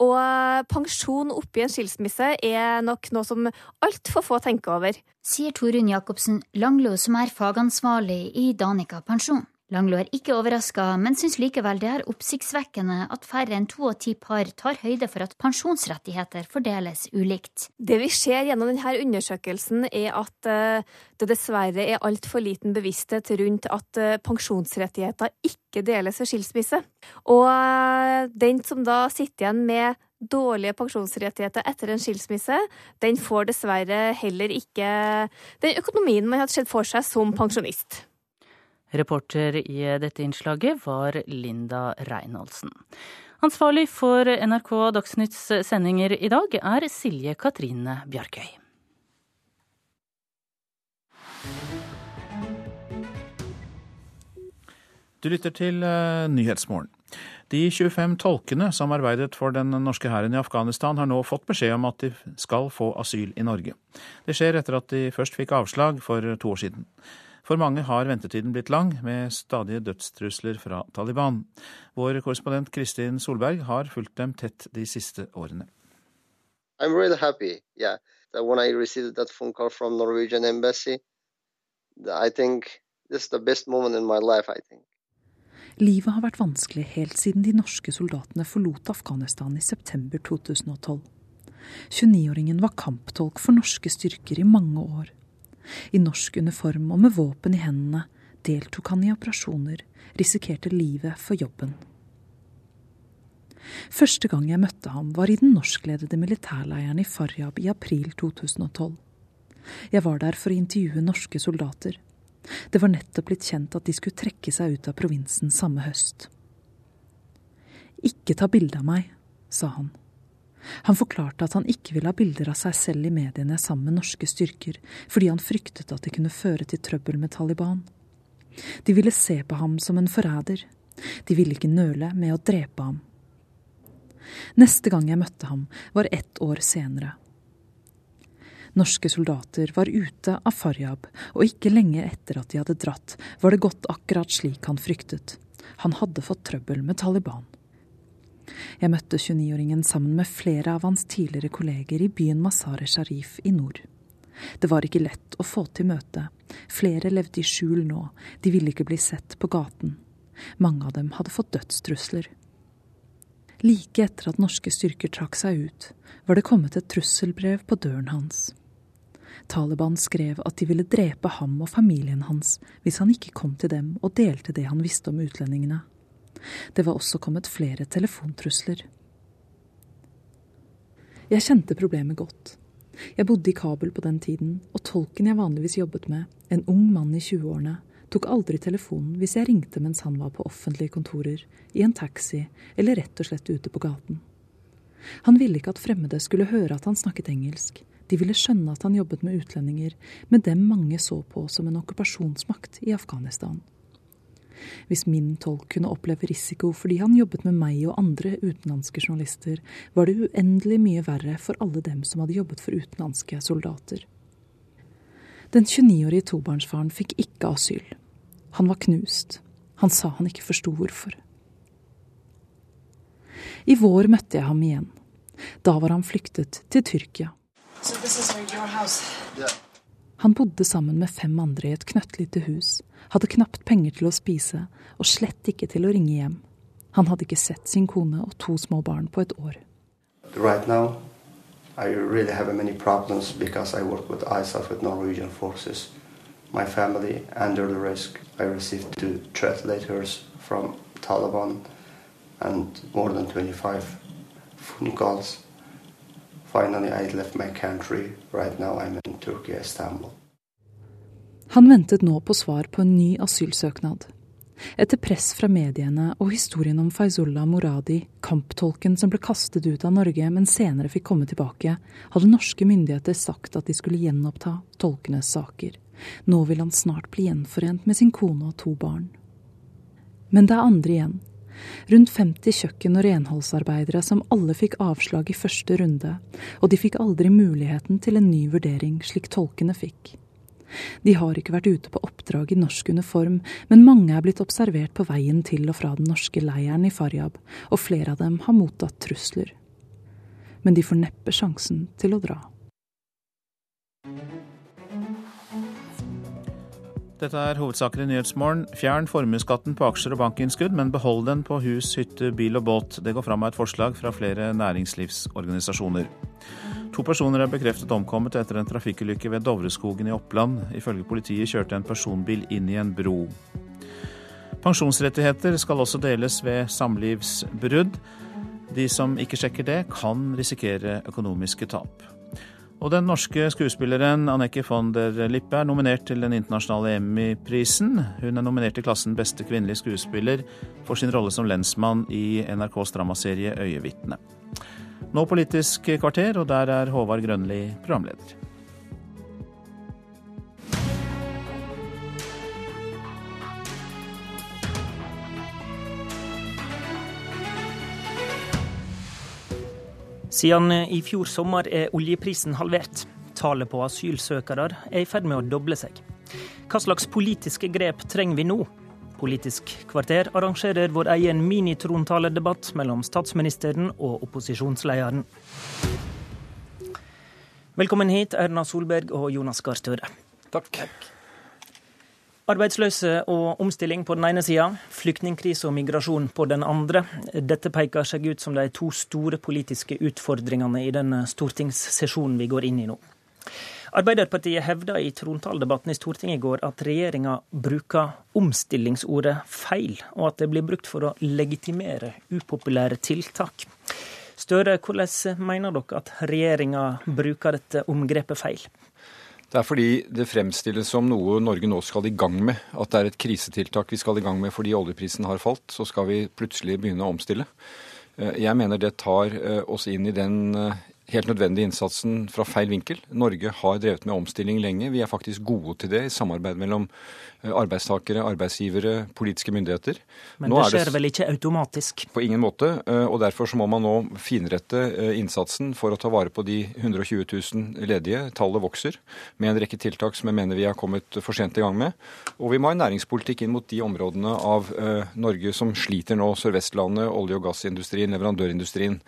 [SPEAKER 3] Og eh, pensjon oppi en skilsmisse er nok noe som altfor få tenker over.
[SPEAKER 46] Sier Torunn Jacobsen Langlo, som er fagansvarlig i Danica pensjon. Langlo er ikke overraska, men syns likevel det er oppsiktsvekkende at færre enn to av ti par tar høyde for at pensjonsrettigheter fordeles ulikt.
[SPEAKER 3] Det vi ser gjennom denne undersøkelsen, er at eh, det dessverre er altfor liten bevissthet rundt at eh, pensjonsrettigheter ikke deles ved skilsmisse. Og eh, den som da sitter igjen med dårlige pensjonsrettigheter etter en skilsmisse, den får dessverre heller ikke den økonomien man hadde sett for seg som pensjonist.
[SPEAKER 25] Reporter i dette innslaget var Linda Reinholdsen. Ansvarlig for NRK Dagsnytts sendinger i dag er Silje Katrine Bjarkøy.
[SPEAKER 2] Du lytter til uh, Nyhetsmorgen. De 25 tolkene som arbeidet for den norske hæren i Afghanistan, har nå fått beskjed om at de skal få asyl i Norge. Det skjer etter at de først fikk avslag for to år siden. For mange har ventetiden blitt lang, med stadige dødstrusler fra Taliban. Vår korrespondent Kristin Solberg har fulgt dem tett de siste årene. I'm really happy, yeah, that when I received that phone call from Norwegian embassy, I think this is the best moment in my life, I think.
[SPEAKER 49] Livet har vært vanskelig helt siden de norske soldatene forlot Afghanistan i september 2012. 29-åringen var kamptolk for norske styrker i mange år. I norsk uniform og med våpen i hendene deltok han i operasjoner, risikerte livet for jobben. Første gang jeg møtte ham, var i den norskledede militærleiren i Faryab i april 2012. Jeg var der for å intervjue norske soldater. Det var nettopp blitt kjent at de skulle trekke seg ut av provinsen samme høst. Ikke ta bilde av meg, sa han. Han forklarte at han ikke ville ha bilder av seg selv i mediene sammen med norske styrker, fordi han fryktet at det kunne føre til trøbbel med Taliban. De ville se på ham som en forræder. De ville ikke nøle med å drepe ham. Neste gang jeg møtte ham, var ett år senere. Norske soldater var ute av Faryab, og ikke lenge etter at de hadde dratt, var det gått akkurat slik han fryktet. Han hadde fått trøbbel med Taliban. Jeg møtte 29-åringen sammen med flere av hans tidligere kolleger i byen Mazar-e Sharif i nord. Det var ikke lett å få til møte. Flere levde i skjul nå, de ville ikke bli sett på gaten. Mange av dem hadde fått dødstrusler. Like etter at norske styrker trakk seg ut, var det kommet et trusselbrev på døren hans. Taliban skrev at de ville drepe ham og familien hans hvis han ikke kom til dem og delte det han visste om utlendingene. Det var også kommet flere telefontrusler. Jeg kjente problemet godt. Jeg bodde i Kabul på den tiden, og tolken jeg vanligvis jobbet med, en ung mann i 20-årene, tok aldri telefonen hvis jeg ringte mens han var på offentlige kontorer, i en taxi eller rett og slett ute på gaten. Han ville ikke at fremmede skulle høre at han snakket engelsk. De ville skjønne at han jobbet med utlendinger, med dem mange så på som en okkupasjonsmakt i Afghanistan. Hvis min tolk kunne oppleve risiko fordi han jobbet med meg og andre utenlandske journalister, var det uendelig mye verre for alle dem som hadde jobbet for utenlandske soldater. Den 29-årige tobarnsfaren fikk ikke asyl. Han var knust. Han sa han ikke forsto hvorfor. I vår møtte jeg ham igjen. Da var han flyktet til Tyrkia. So Han bodde sammen med fem andre i et knøttlite hus, hadde knapt penger til å spise og slett ikke til å ringe hjem. Han hadde ikke sett sin kone og to små barn på et år.
[SPEAKER 50] Right now, I really have many problems because I work with ISAF with Norwegian forces. My family under the risk. I received two threat letters from Taliban and more than 25 phone calls. Finally, I left my country. Right now, I'm in Turkey, Istanbul.
[SPEAKER 49] Han ventet nå på svar på en ny asylsøknad. Etter press fra mediene og historien om Faizullah Moradi, kamptolken som ble kastet ut av Norge, men senere fikk komme tilbake, hadde norske myndigheter sagt at de skulle gjenoppta tolkenes saker. Nå vil han snart bli gjenforent med sin kone og to barn. Men det er andre igjen. Rundt 50 kjøkken- og renholdsarbeidere som alle fikk avslag i første runde, og de fikk aldri muligheten til en ny vurdering, slik tolkene fikk. De har ikke vært ute på oppdrag i norsk uniform, men mange er blitt observert på veien til og fra den norske leiren i Faryab, og flere av dem har mottatt trusler. Men de får neppe sjansen til å dra.
[SPEAKER 2] Dette er hovedsaker i Nyhetsmorgen. Fjern formuesskatten på aksjer og bankinnskudd, men behold den på hus, hytte, bil og båt. Det går fram av et forslag fra flere næringslivsorganisasjoner. To personer er bekreftet omkommet etter en trafikkulykke ved Dovreskogen i Oppland. Ifølge politiet kjørte en personbil inn i en bro. Pensjonsrettigheter skal også deles ved samlivsbrudd. De som ikke sjekker det, kan risikere økonomiske tap. Og den norske skuespilleren Anneke von der Lippe er nominert til den internasjonale Emmy-prisen. Hun er nominert til klassen Beste kvinnelige skuespiller for sin rolle som lensmann i NRKs dramaserie Øyevitne. Nå Politisk kvarter, og der er Håvard Grønli programleder.
[SPEAKER 51] Siden i fjor sommer er oljeprisen halvert. Tallet på asylsøkere er i ferd med å doble seg. Hva slags politiske grep trenger vi nå? Politisk kvarter arrangerer vår egen minitrontaledebatt mellom statsministeren og opposisjonslederen. Velkommen hit, Erna Solberg og Jonas Gahr Støre.
[SPEAKER 52] Takk.
[SPEAKER 51] Arbeidsløse og omstilling på den ene sida, flyktningkrise og migrasjon på den andre. Dette peker seg ut som de to store politiske utfordringene i den stortingssesjonen vi går inn i nå. Arbeiderpartiet hevda i trontaledebatten i Stortinget i går at regjeringa bruker omstillingsordet feil, og at det blir brukt for å legitimere upopulære tiltak. Støre, hvordan mener dere at regjeringa bruker dette omgrepet feil?
[SPEAKER 52] Det er fordi det fremstilles som noe Norge nå skal i gang med. At det er et krisetiltak vi skal i gang med fordi oljeprisen har falt. Så skal vi plutselig begynne å omstille. Jeg mener det tar oss inn i den helt nødvendige innsatsen fra feil vinkel. Norge har drevet med omstilling lenge. Vi er faktisk gode til det i samarbeid mellom arbeidstakere, arbeidsgivere, politiske myndigheter.
[SPEAKER 51] Men det skjer det... vel ikke automatisk?
[SPEAKER 52] På ingen måte. og Derfor så må man nå finrette innsatsen for å ta vare på de 120 000 ledige. Tallet vokser med en rekke tiltak som jeg mener vi har kommet for sent i gang med. Og vi må ha en næringspolitikk inn mot de områdene av Norge som sliter nå. Sør-Vestlandet, olje- og gassindustrien, leverandørindustrien,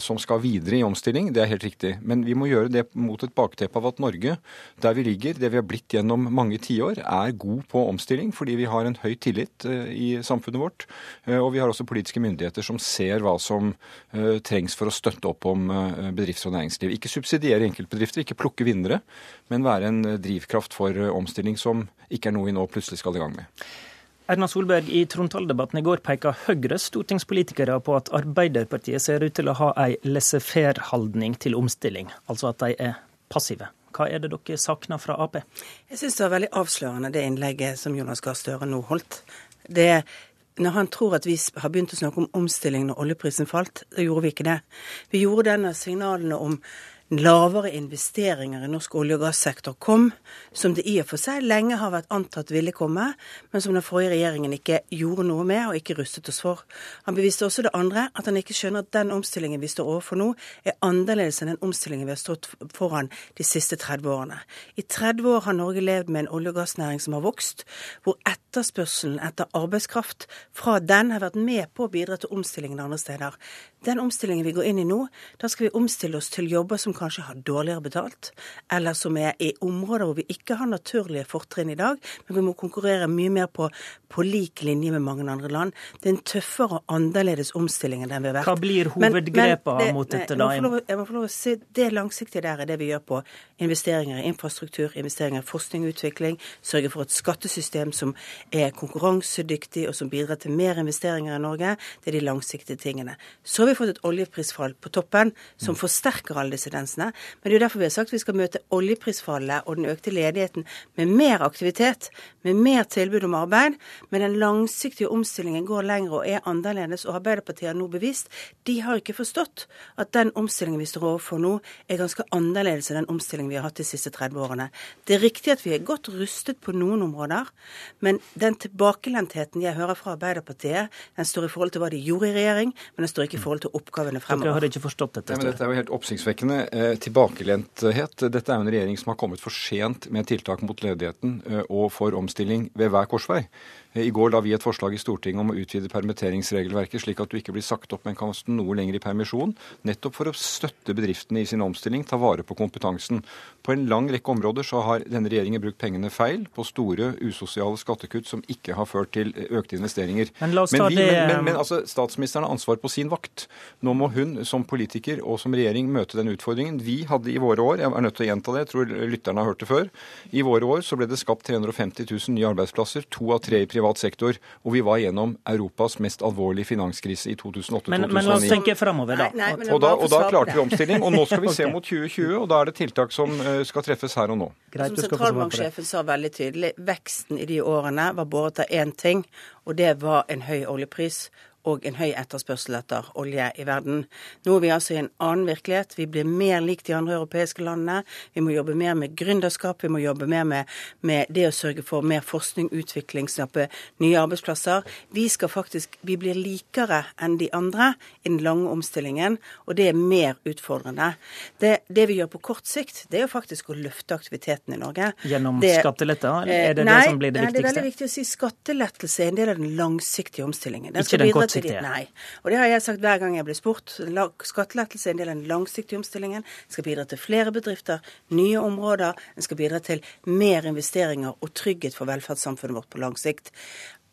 [SPEAKER 52] som skal videre i omstilling. Det er helt riktig. Men vi må gjøre det mot et bakteppe av at Norge, der vi ligger, det vi har blitt gjennom mange tiår, er god på omstilling, fordi vi har en høy tillit i samfunnet vårt. Og vi har også politiske myndigheter som ser hva som trengs for å støtte opp om bedrifts- og næringsliv. Ikke subsidiere enkeltbedrifter, ikke plukke vinnere, men være en drivkraft for omstilling som ikke er noe vi nå plutselig skal i gang med.
[SPEAKER 51] Erna Solberg, i trontaledebatten i går peka Høyres stortingspolitikere på at Arbeiderpartiet ser ut til å ha ei laissez-faire-holdning til omstilling, altså at de er passive. Hva er det dere savner fra Ap?
[SPEAKER 53] Jeg syns det var veldig avslørende det innlegget som Jonas Gahr Støre nå holdt. Det når han tror at vi har begynt å snakke om omstilling når oljeprisen falt, da gjorde vi ikke det. Vi gjorde det når signalene om lavere investeringer i norsk olje- og gassektor kom, som det i og for seg lenge har vært antatt ville komme, men som den forrige regjeringen ikke gjorde noe med og ikke rustet oss for. Han beviste også det andre, at han ikke skjønner at den omstillingen vi står overfor nå, er annerledes enn den omstillingen vi har stått foran de siste 30 årene. I 30 år har Norge levd med en olje- og gassnæring som har vokst, hvor etterspørselen etter arbeidskraft fra den har vært med på å bidra til omstillingen andre steder. Den omstillingen vi går inn i nå, da skal vi omstille oss til jobber som kanskje har dårligere betalt, eller som er i områder hvor vi ikke har naturlige fortrinn i dag, men vi må konkurrere mye mer på, på lik linje med mange andre land. Det er en tøffere og annerledes omstilling enn den vi har vært.
[SPEAKER 51] Hva blir hovedgrepet mot dette da?
[SPEAKER 53] Jeg må, jeg må få lov å si Det langsiktige der er det vi gjør på investeringer i infrastruktur, investeringer i forskning og utvikling, sørge for et skattesystem som er konkurransedyktig og som bidrar til mer investeringer i Norge. Det er de langsiktige tingene. Så har vi fått et oljeprisfall på toppen som forsterker alle disse tendensene. Men det er jo derfor vi har sagt at vi skal møte oljeprisfallet og den økte ledigheten med mer aktivitet, med mer tilbud om arbeid. Men den langsiktige omstillingen går lenger og er annerledes, og Arbeiderpartiet har nå bevist de har ikke forstått at den omstillingen vi står overfor nå, er ganske annerledes enn den omstillingen vi har hatt de siste 30 årene. Det er riktig at vi er godt rustet på noen områder, men den tilbakelentheten jeg hører fra Arbeiderpartiet, den står i forhold til hva de gjorde i regjering, men den står ikke i forhold til oppgavene fremover.
[SPEAKER 51] Dere har ikke forstått dette?
[SPEAKER 52] Ja, men dette er jo helt oppsiktsvekkende. Eh, tilbakelenthet. Dette er jo en regjering som har kommet for sent med tiltak mot ledigheten eh, og for omstilling ved hver korsvei. I går la vi et forslag i Stortinget om å utvide permitteringsregelverket, slik at du ikke blir sagt opp, men kan stå noe lenger i permisjon. Nettopp for å støtte bedriftene i sin omstilling, ta vare på kompetansen. På en lang rekke områder så har denne regjeringen brukt pengene feil, på store usosiale skattekutt som ikke har ført til økte investeringer.
[SPEAKER 51] Men la oss ta
[SPEAKER 52] men,
[SPEAKER 51] det...
[SPEAKER 52] men, men, men altså, statsministeren har ansvar på sin vakt. Nå må hun som politiker og som regjering møte den utfordringen. Vi hadde i våre år, jeg er nødt til å gjenta det, jeg tror lytterne har hørt det før, i våre år så ble det skapt 350 000 nye arbeidsplasser, to av tre i privat privat sektor, og vi var gjennom Europas mest alvorlige finanskrise i 2008-2009.
[SPEAKER 51] Men, men, la oss tenke fremover, da.
[SPEAKER 53] Nei, nei,
[SPEAKER 52] og, da og da klarte vi omstilling, og nå skal vi se mot 2020, og da er det tiltak som uh, skal treffes her og nå.
[SPEAKER 53] Greit, som sentralbanksjefen sa veldig tydelig, veksten i de årene var båret av én ting, og det var en høy oljepris og en høy etterspørsel etter olje i verden. Nå er vi altså i en annen virkelighet. Vi blir mer lik de andre europeiske landene. Vi må jobbe mer med gründerskap, vi må jobbe mer med, med det å sørge for mer forskning, utvikling, snappe nye arbeidsplasser. Vi skal faktisk, vi blir likere enn de andre i den lange omstillingen, og det er mer utfordrende. Det, det vi gjør på kort sikt, det er jo faktisk å løfte aktiviteten i Norge.
[SPEAKER 51] Gjennom
[SPEAKER 53] det,
[SPEAKER 51] skatteletter? Er det
[SPEAKER 53] nei,
[SPEAKER 51] det som blir det
[SPEAKER 53] nei,
[SPEAKER 51] viktigste?
[SPEAKER 53] det er veldig viktig å si skattelettelse er en del av den langsiktige omstillingen. Den
[SPEAKER 51] Ikke den
[SPEAKER 53] bidra de- Nei. Og det har jeg sagt hver gang jeg blir spurt. Skattelettelse er en del av den langsiktige omstillingen. Den skal bidra til flere bedrifter, nye områder. Den skal bidra til mer investeringer og trygghet for velferdssamfunnet vårt på lang sikt.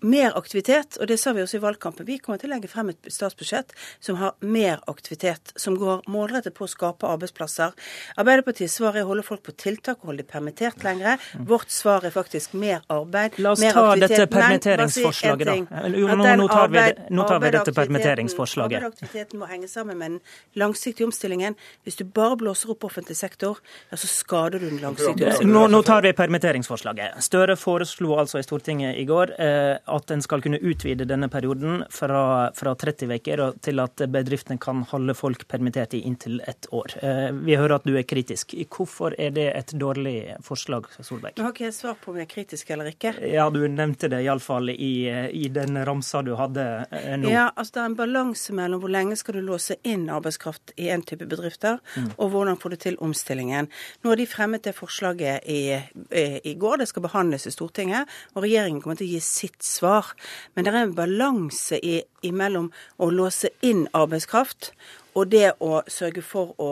[SPEAKER 53] Mer aktivitet, og det sa vi også i valgkampen. Vi kommer til å legge frem et statsbudsjett som har mer aktivitet, som går målrettet på å skape arbeidsplasser. Arbeiderpartiets svar er å holde folk på tiltak og holde de permittert lengre. Vårt svar er faktisk mer arbeid,
[SPEAKER 51] La oss ta dette permitteringsforslaget, da. Nå- nå tar vi nå tar vi dette permitteringsforslaget.
[SPEAKER 53] Arbeidsaktiviteten må henge sammen med den langsiktige omstillingen. Hvis du bare blåser opp offentlig sektor, ja, så skader du den langsiktige omstillingen.
[SPEAKER 51] Nå, nå tar vi permitteringsforslaget. Støre foreslo altså i Stortinget i går eh, at en skal kunne utvide denne perioden fra, fra 30 uker til at bedriftene kan holde folk permittert i inntil ett år. Eh, vi hører at du er kritisk. Hvorfor er det et dårlig forslag, Solberg?
[SPEAKER 53] Nå har ikke jeg svar på om jeg er kritisk eller ikke.
[SPEAKER 51] Ja, du nevnte det iallfall i, i den ramsa du hadde eh, nå.
[SPEAKER 53] Ja, altså Det er en balanse mellom hvor lenge skal du låse inn arbeidskraft i en type bedrifter,
[SPEAKER 51] Mm.
[SPEAKER 53] og hvordan får du til omstillingen. Nå har de fremmet det forslaget i, i, i går, det skal behandles i Stortinget, og regjeringen kommer til å gi sitt svar. Men det er en balanse i, imellom å låse inn arbeidskraft og det å sørge for å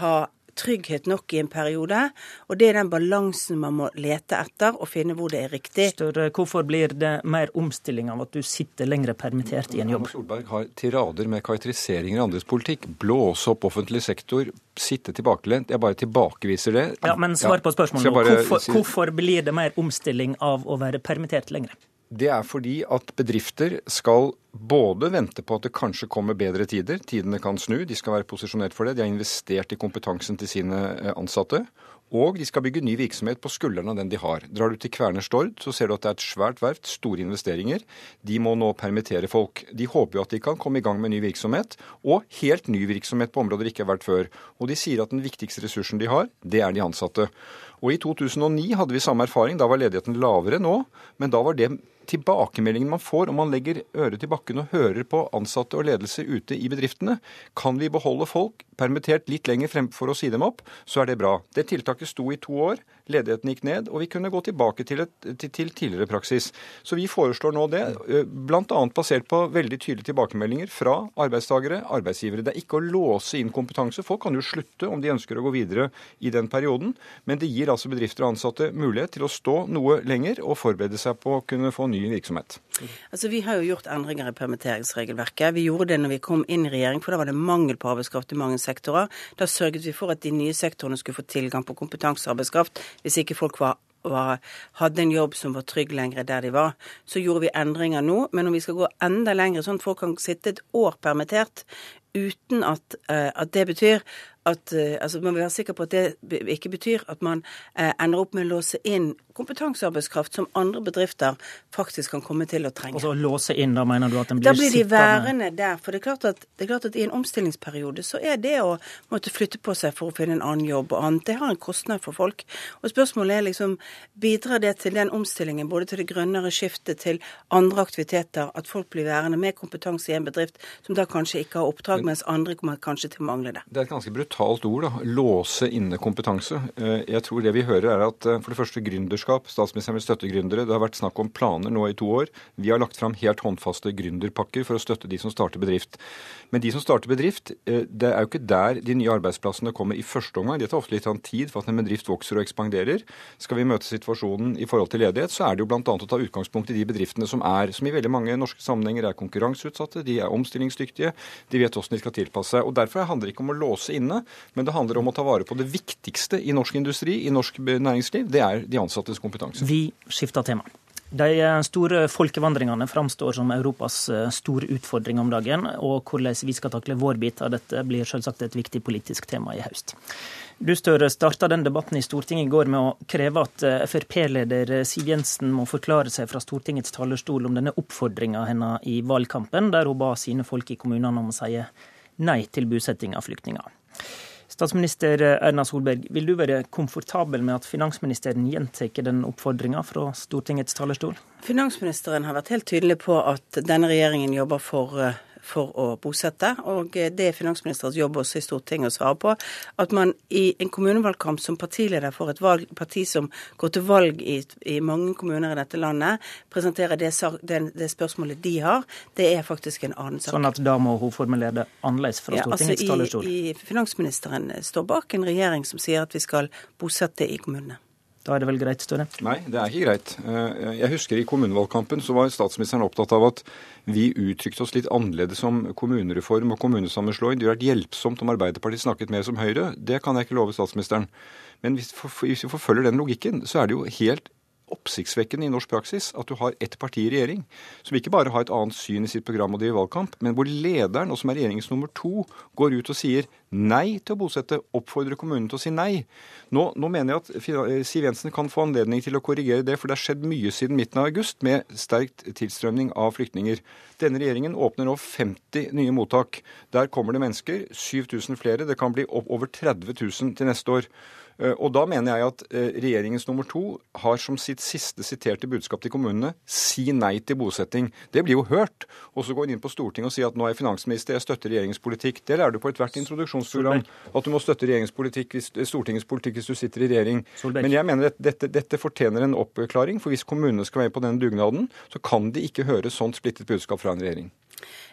[SPEAKER 53] ha trygghet nok i en periode. Og det er den balansen man må lete etter og finne hvor det er riktig.
[SPEAKER 51] Større, hvorfor blir det mer omstilling av at du sitter lengre permittert i en jobb?
[SPEAKER 52] Solberg har tirader med karakteriseringer av andres politikk. Blåse opp offentlig sektor, sitte tilbakelent. Jeg bare tilbakeviser det.
[SPEAKER 51] Ja, Men svar på spørsmålet. Hvorfor, hvorfor blir det mer omstilling av å være permittert lenger?
[SPEAKER 52] Det er fordi at bedrifter skal både vente på at det kanskje kommer bedre tider, tidene kan snu, de skal være posisjonert for det, de har investert i kompetansen til sine eh, ansatte, og de skal bygge ny virksomhet på skuldrene av den de har. Drar du til Kværner Stord, så ser du at det er et svært verft, store investeringer. De må nå permittere folk. De håper jo at de kan komme i gang med ny virksomhet, og helt ny virksomhet på områder de ikke har vært før. Og de sier at den viktigste ressursen de har, det er de ansatte. Og i 2009 hadde vi samme erfaring. Da var ledigheten lavere nå, men da var det tilbakemeldingen man får om man legger øret til bakken og hører på ansatte og ledelse ute i bedriftene. Kan vi beholde folk permittert litt lenger fremfor å si dem opp, så er det bra. Det tiltaket sto i to år. Ledigheten gikk ned, og vi kunne gå tilbake til, et, til, tidligere praksis. Så vi foreslår nå det, bl.a. basert på veldig tydelige tilbakemeldinger fra arbeidstakere, arbeidsgivere. Det er ikke å låse inn kompetanse. Folk kan jo slutte om de ønsker å gå videre i den perioden, men det gir altså bedrifter og ansatte mulighet til å stå noe lenger og forberede seg på å kunne få ny virksomhet.
[SPEAKER 53] Altså, Vi har jo gjort endringer i permitteringsregelverket. Vi gjorde det når vi kom inn i regjering, for da var det mangel på arbeidskraft i mange sektorer. Da sørget vi for at de nye sektorene skulle få tilgang på kompetansearbeidskraft hvis ikke folk var var, hadde en jobb som var trygg lenger der de var. Så gjorde vi endringer nå, men om vi skal gå enda lenger, sånn at folk kan sitte et år permittert uten at, uh, at det betyr at uh, altså Man vil være sikker på at det ikke betyr at man uh, ender opp med å låse inn kompetansearbeidskraft som andre bedrifter faktisk kan komme til å trenge.
[SPEAKER 51] Og så låse inn, da mener du at den
[SPEAKER 53] blir sittende? Da blir de værende der. For det er, klart at, det er klart at i en omstillingsperiode så er det å måtte flytte på seg for å finne en annen jobb og annet, det har en kostnad for folk. Og spørsmålet er liksom, bidrar det til den omstillingen, både til det grønnere skiftet, til andre aktiviteter, at folk blir værende med kompetanse i en bedrift som da kanskje ikke har oppdrag, mens andre kommer kanskje til å mangle det?
[SPEAKER 52] Det er et ganske brutalt ord, da. Låse inne kompetanse. Eh, jeg tror det vi hører er at eh, for det første gründerskap. Statsministeren vil støtte gründere. Det har vært snakk om planer nå i to år. Vi har lagt fram helt håndfaste gründerpakker for å støtte de som starter bedrift. Men de som starter bedrift, eh, det er jo ikke der de nye arbeidsplassene kommer i første omgang. Det tar ofte litt tid for at en bedrift vokser og ekspanderer. Skal vi møte situasjonen i forhold til ledighet, så er det jo bl.a. å ta utgangspunkt i de bedriftene som er, som i veldig mange norske sammenhenger er konkurranseutsatte, de er omstillingsdyktige, de vet hvordan de skal tilpasse seg. Og Derfor handler det ikke om å låse inne, men det handler om å ta vare på det viktigste i norsk industri, i norsk næringsliv. Det er de ansattes kompetanse.
[SPEAKER 51] Vi skifter tema. De store folkevandringene framstår som Europas eh, store utfordring om dagen. Og hvordan vi skal takle vår bit av dette, blir selvsagt et viktig politisk tema i høst. Du Støre, starta den debatten i Stortinget i går med å kreve at eh, Frp-leder Siv Jensen må forklare seg fra Stortingets talerstol om denne oppfordringa hennes i valgkampen, der hun ba sine folk i kommunene om å si nei til bosetting av flyktninger. Statsminister Erna Solberg, vil du være komfortabel med at finansministeren gjentar den oppfordringa fra Stortingets talerstol?
[SPEAKER 53] Finansministeren har vært helt tydelig på at denne regjeringen jobber for eh, for å bosette. Og det er finansministerens jobb også i Stortinget å svare på. At man i en kommunevalgkamp som partileder for et valg, parti som går til valg i, i mange kommuner i dette landet, presenterer det, det, det, spørsmålet de har, det er faktisk en annen sak.
[SPEAKER 51] Sånn at da må hun formulere det annerledes fra Stortingets ja, altså
[SPEAKER 53] i, I, finansministeren står bak en regjering som sier at vi skal bosette i kommunene.
[SPEAKER 51] Da er det vel greit, Støre?
[SPEAKER 52] Nei, det er ikke greit. Eh, jeg husker i kommunevalgkampen så var statsministeren opptatt av at vi uttrykte oss litt annerledes om kommunereform og kommunesammenslåing. Det ville vært hjelpsomt om Arbeiderpartiet snakket mer som Høyre. Det kan jeg ikke love statsministeren. Men hvis vi forfølger den logikken, så er det jo helt oppsiktsvekkende i norsk praksis at du har ett parti i regjering som ikke bare har et annet syn i sitt program og driver valgkamp, men hvor lederen, og som er regjeringens nummer to, går ut og sier nei til å bosette, oppfordrer kommunen til å si nei. Nå, nå mener jeg at eh, Siv Jensen kan få anledning til å korrigere det, for det har skjedd mye siden midten av august med sterkt tilstrømning av flyktninger. Denne regjeringen åpner nå 50 nye mottak. Der kommer det mennesker, 7000 flere. Det kan bli opp over 30 000 til neste år. Eh, og da mener jeg at eh, regjeringens nummer to har som sitt siste siterte budskap til kommunene si nei til bosetting. Det blir jo hørt. Og så går en inn på Stortinget og sier at nå er jeg finansminister, jeg støtter regjeringens politikk. Det lærer du på ethvert introduksjonsprogram. At du må støtte politikk, eh, Stortingets politikk hvis du sitter i regjering. Solberg. Men jeg mener at dette, dette, fortjener en oppklaring. For hvis kommunene skal være med på denne dugnaden, så kan de ikke høre sånt splittet budskap fra en regjering.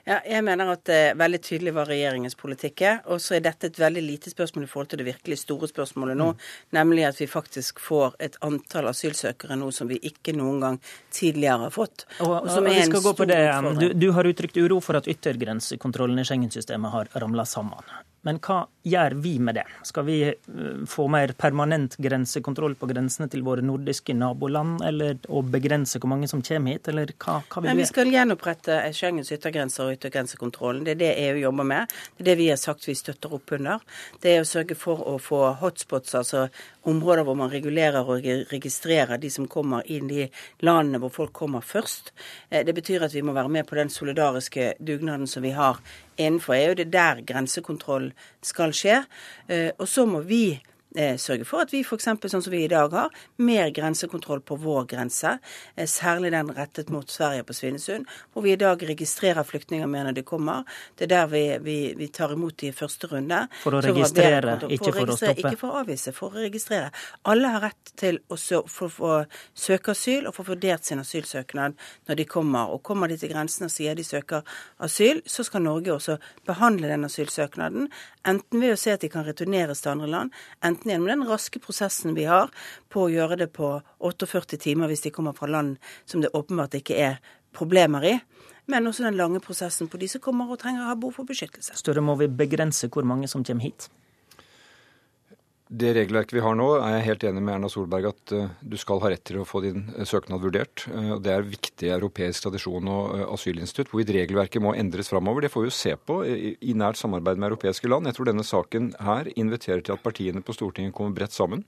[SPEAKER 53] Ja, jeg mener at det er veldig tydelig hva regjeringens politikk er. Og så er dette et veldig lite spørsmål i forhold til det virkelig store spørsmålet nå. Mm. Nemlig at vi faktisk får et antall asylsøkere nå som vi ikke noen gang tidligere har fått.
[SPEAKER 51] Og, og, skal gå på det. Du, du har uttrykt uro for at yttergrensekontrollen i Schengen-systemet har ramla sammen. Men hva gjør vi med det? Skal vi eh, få mer permanent grensekontroll på grensene til våre nordiske naboland, eller å begrense hvor mange som kommer hit, eller hva, hva vil vi
[SPEAKER 53] gjøre? Vi skal gjenopprette Schengens yttergrenser og yttergrensekontrollen. Det er det EU jobber med. Det er det vi har sagt vi støtter opp under. Det er å sørge for å få hotspots, altså områder hvor man regulerer og registrerer de som kommer inn i landene hvor folk kommer først. Eh, det betyr at vi må være med på den solidariske dugnaden som vi har innenfor EU. Det er der grensekontroll skal skje. Eh, og så må vi sørge for at vi f.eks. sånn som vi i dag har, mer grensekontroll på vår grense, eh, særlig den rettet mot Sverige på Svinesund, hvor vi i dag registrerer flyktninger mer når de kommer. Det er der vi, vi, vi tar imot de i første runde.
[SPEAKER 51] For å registrere, ikke for,
[SPEAKER 53] for
[SPEAKER 51] å stoppe?
[SPEAKER 53] Ikke for å avvise, for å registrere. Alle har rett til å få søke asyl og få vurdert sin asylsøknad når de kommer. Og kommer de til grensen og sier de søker asyl, så skal Norge også behandle den asylsøknaden. Enten ved å se at de kan returneres til andre land, enten gjennom den raske prosessen vi har på å gjøre det på 48 timer hvis de kommer fra land som det åpenbart ikke er problemer i men også den lange prosessen på de som kommer og trenger å ha behov for beskyttelse.
[SPEAKER 51] Større må vi begrense hvor mange som kommer hit?
[SPEAKER 52] Det regelverket vi har nå, er jeg helt enig med Erna Solberg at uh, du skal ha rett til å få din uh, søknad vurdert. Uh, det er viktig europeisk tradisjon og asylinstitutt. Hvorvidt regelverket må endres framover, det får vi jo se på i, i, nært samarbeid med europeiske land. Jeg tror denne saken her inviterer til at partiene på Stortinget kommer bredt sammen,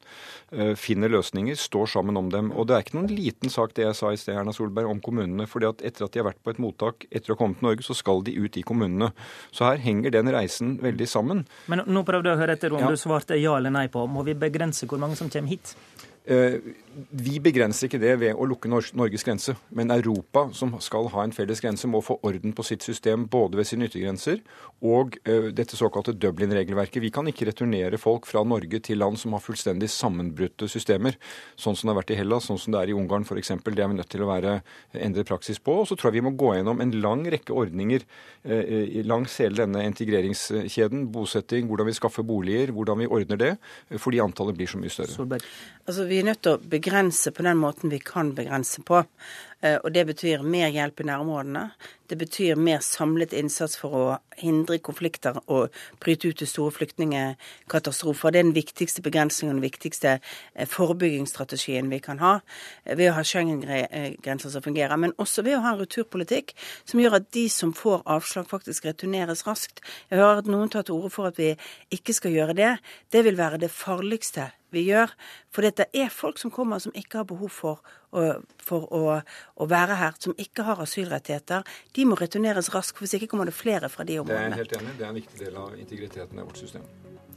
[SPEAKER 52] finner løsninger, står sammen om dem. Og det er ikke noen liten sak det jeg sa i sted, Erna Solberg, om kommunene. fordi at etter at de har vært på et mottak etter å ha kommet til Norge, så skal de ut i kommunene. Så her henger den reisen veldig sammen.
[SPEAKER 51] Men nå prøvde jeg å høre etter om ja. du svarte ja eller nei på. Må vi begrense hvor mange som kommer hit?
[SPEAKER 52] Eh, vi begrenser ikke det ved å lukke Norges grense, men Europa, som skal ha en felles grense, må få orden på sitt system både ved sine yttergrenser og uh, dette såkalte Dublin-regelverket. Vi kan ikke returnere folk fra Norge til land som har fullstendig sammenbrutte systemer, sånn som det har vært i Hellas, sånn som det er i Ungarn f.eks. Det er vi nødt til å være endre praksis på. Og så tror jeg vi må gå gjennom en lang rekke ordninger langs hele denne integreringskjeden. Bosetting, hvordan vi skaffer boliger, hvordan vi ordner det, fordi antallet blir så mye større.
[SPEAKER 53] Solberg. Altså, Vi er nødt til å begrense på den måten vi kan begrense på. Eh, og det betyr mer hjelp i nærområdene. Det betyr mer samlet innsats for å hindre konflikter og bryte ut til store flyktningkatastrofer. Det er den viktigste begrensningen den viktigste eh, forebyggingsstrategien vi kan ha. Eh, ved å ha Schengen-grenser som fungerer, men også ved å ha en returpolitikk som gjør at de som får avslag, faktisk returneres raskt. Jeg hører at noen tar til orde for at vi ikke skal gjøre det. Det vil være det farligste vi gjør. For dette er folk som kommer som ikke har behov for, for å, å, være her, som ikke har asylrettigheter. De må returneres raskt, for hvis ikke kommer det flere fra de områdene.
[SPEAKER 52] Det er jeg helt enig. Det er en viktig del av integriteten i vårt system.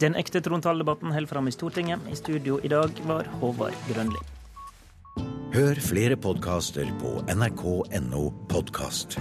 [SPEAKER 51] Den ekte trontaledebatten holder fram i Stortinget. I studio i dag var Håvard Grønli.
[SPEAKER 54] Hør flere podkaster på nrk.no podkast.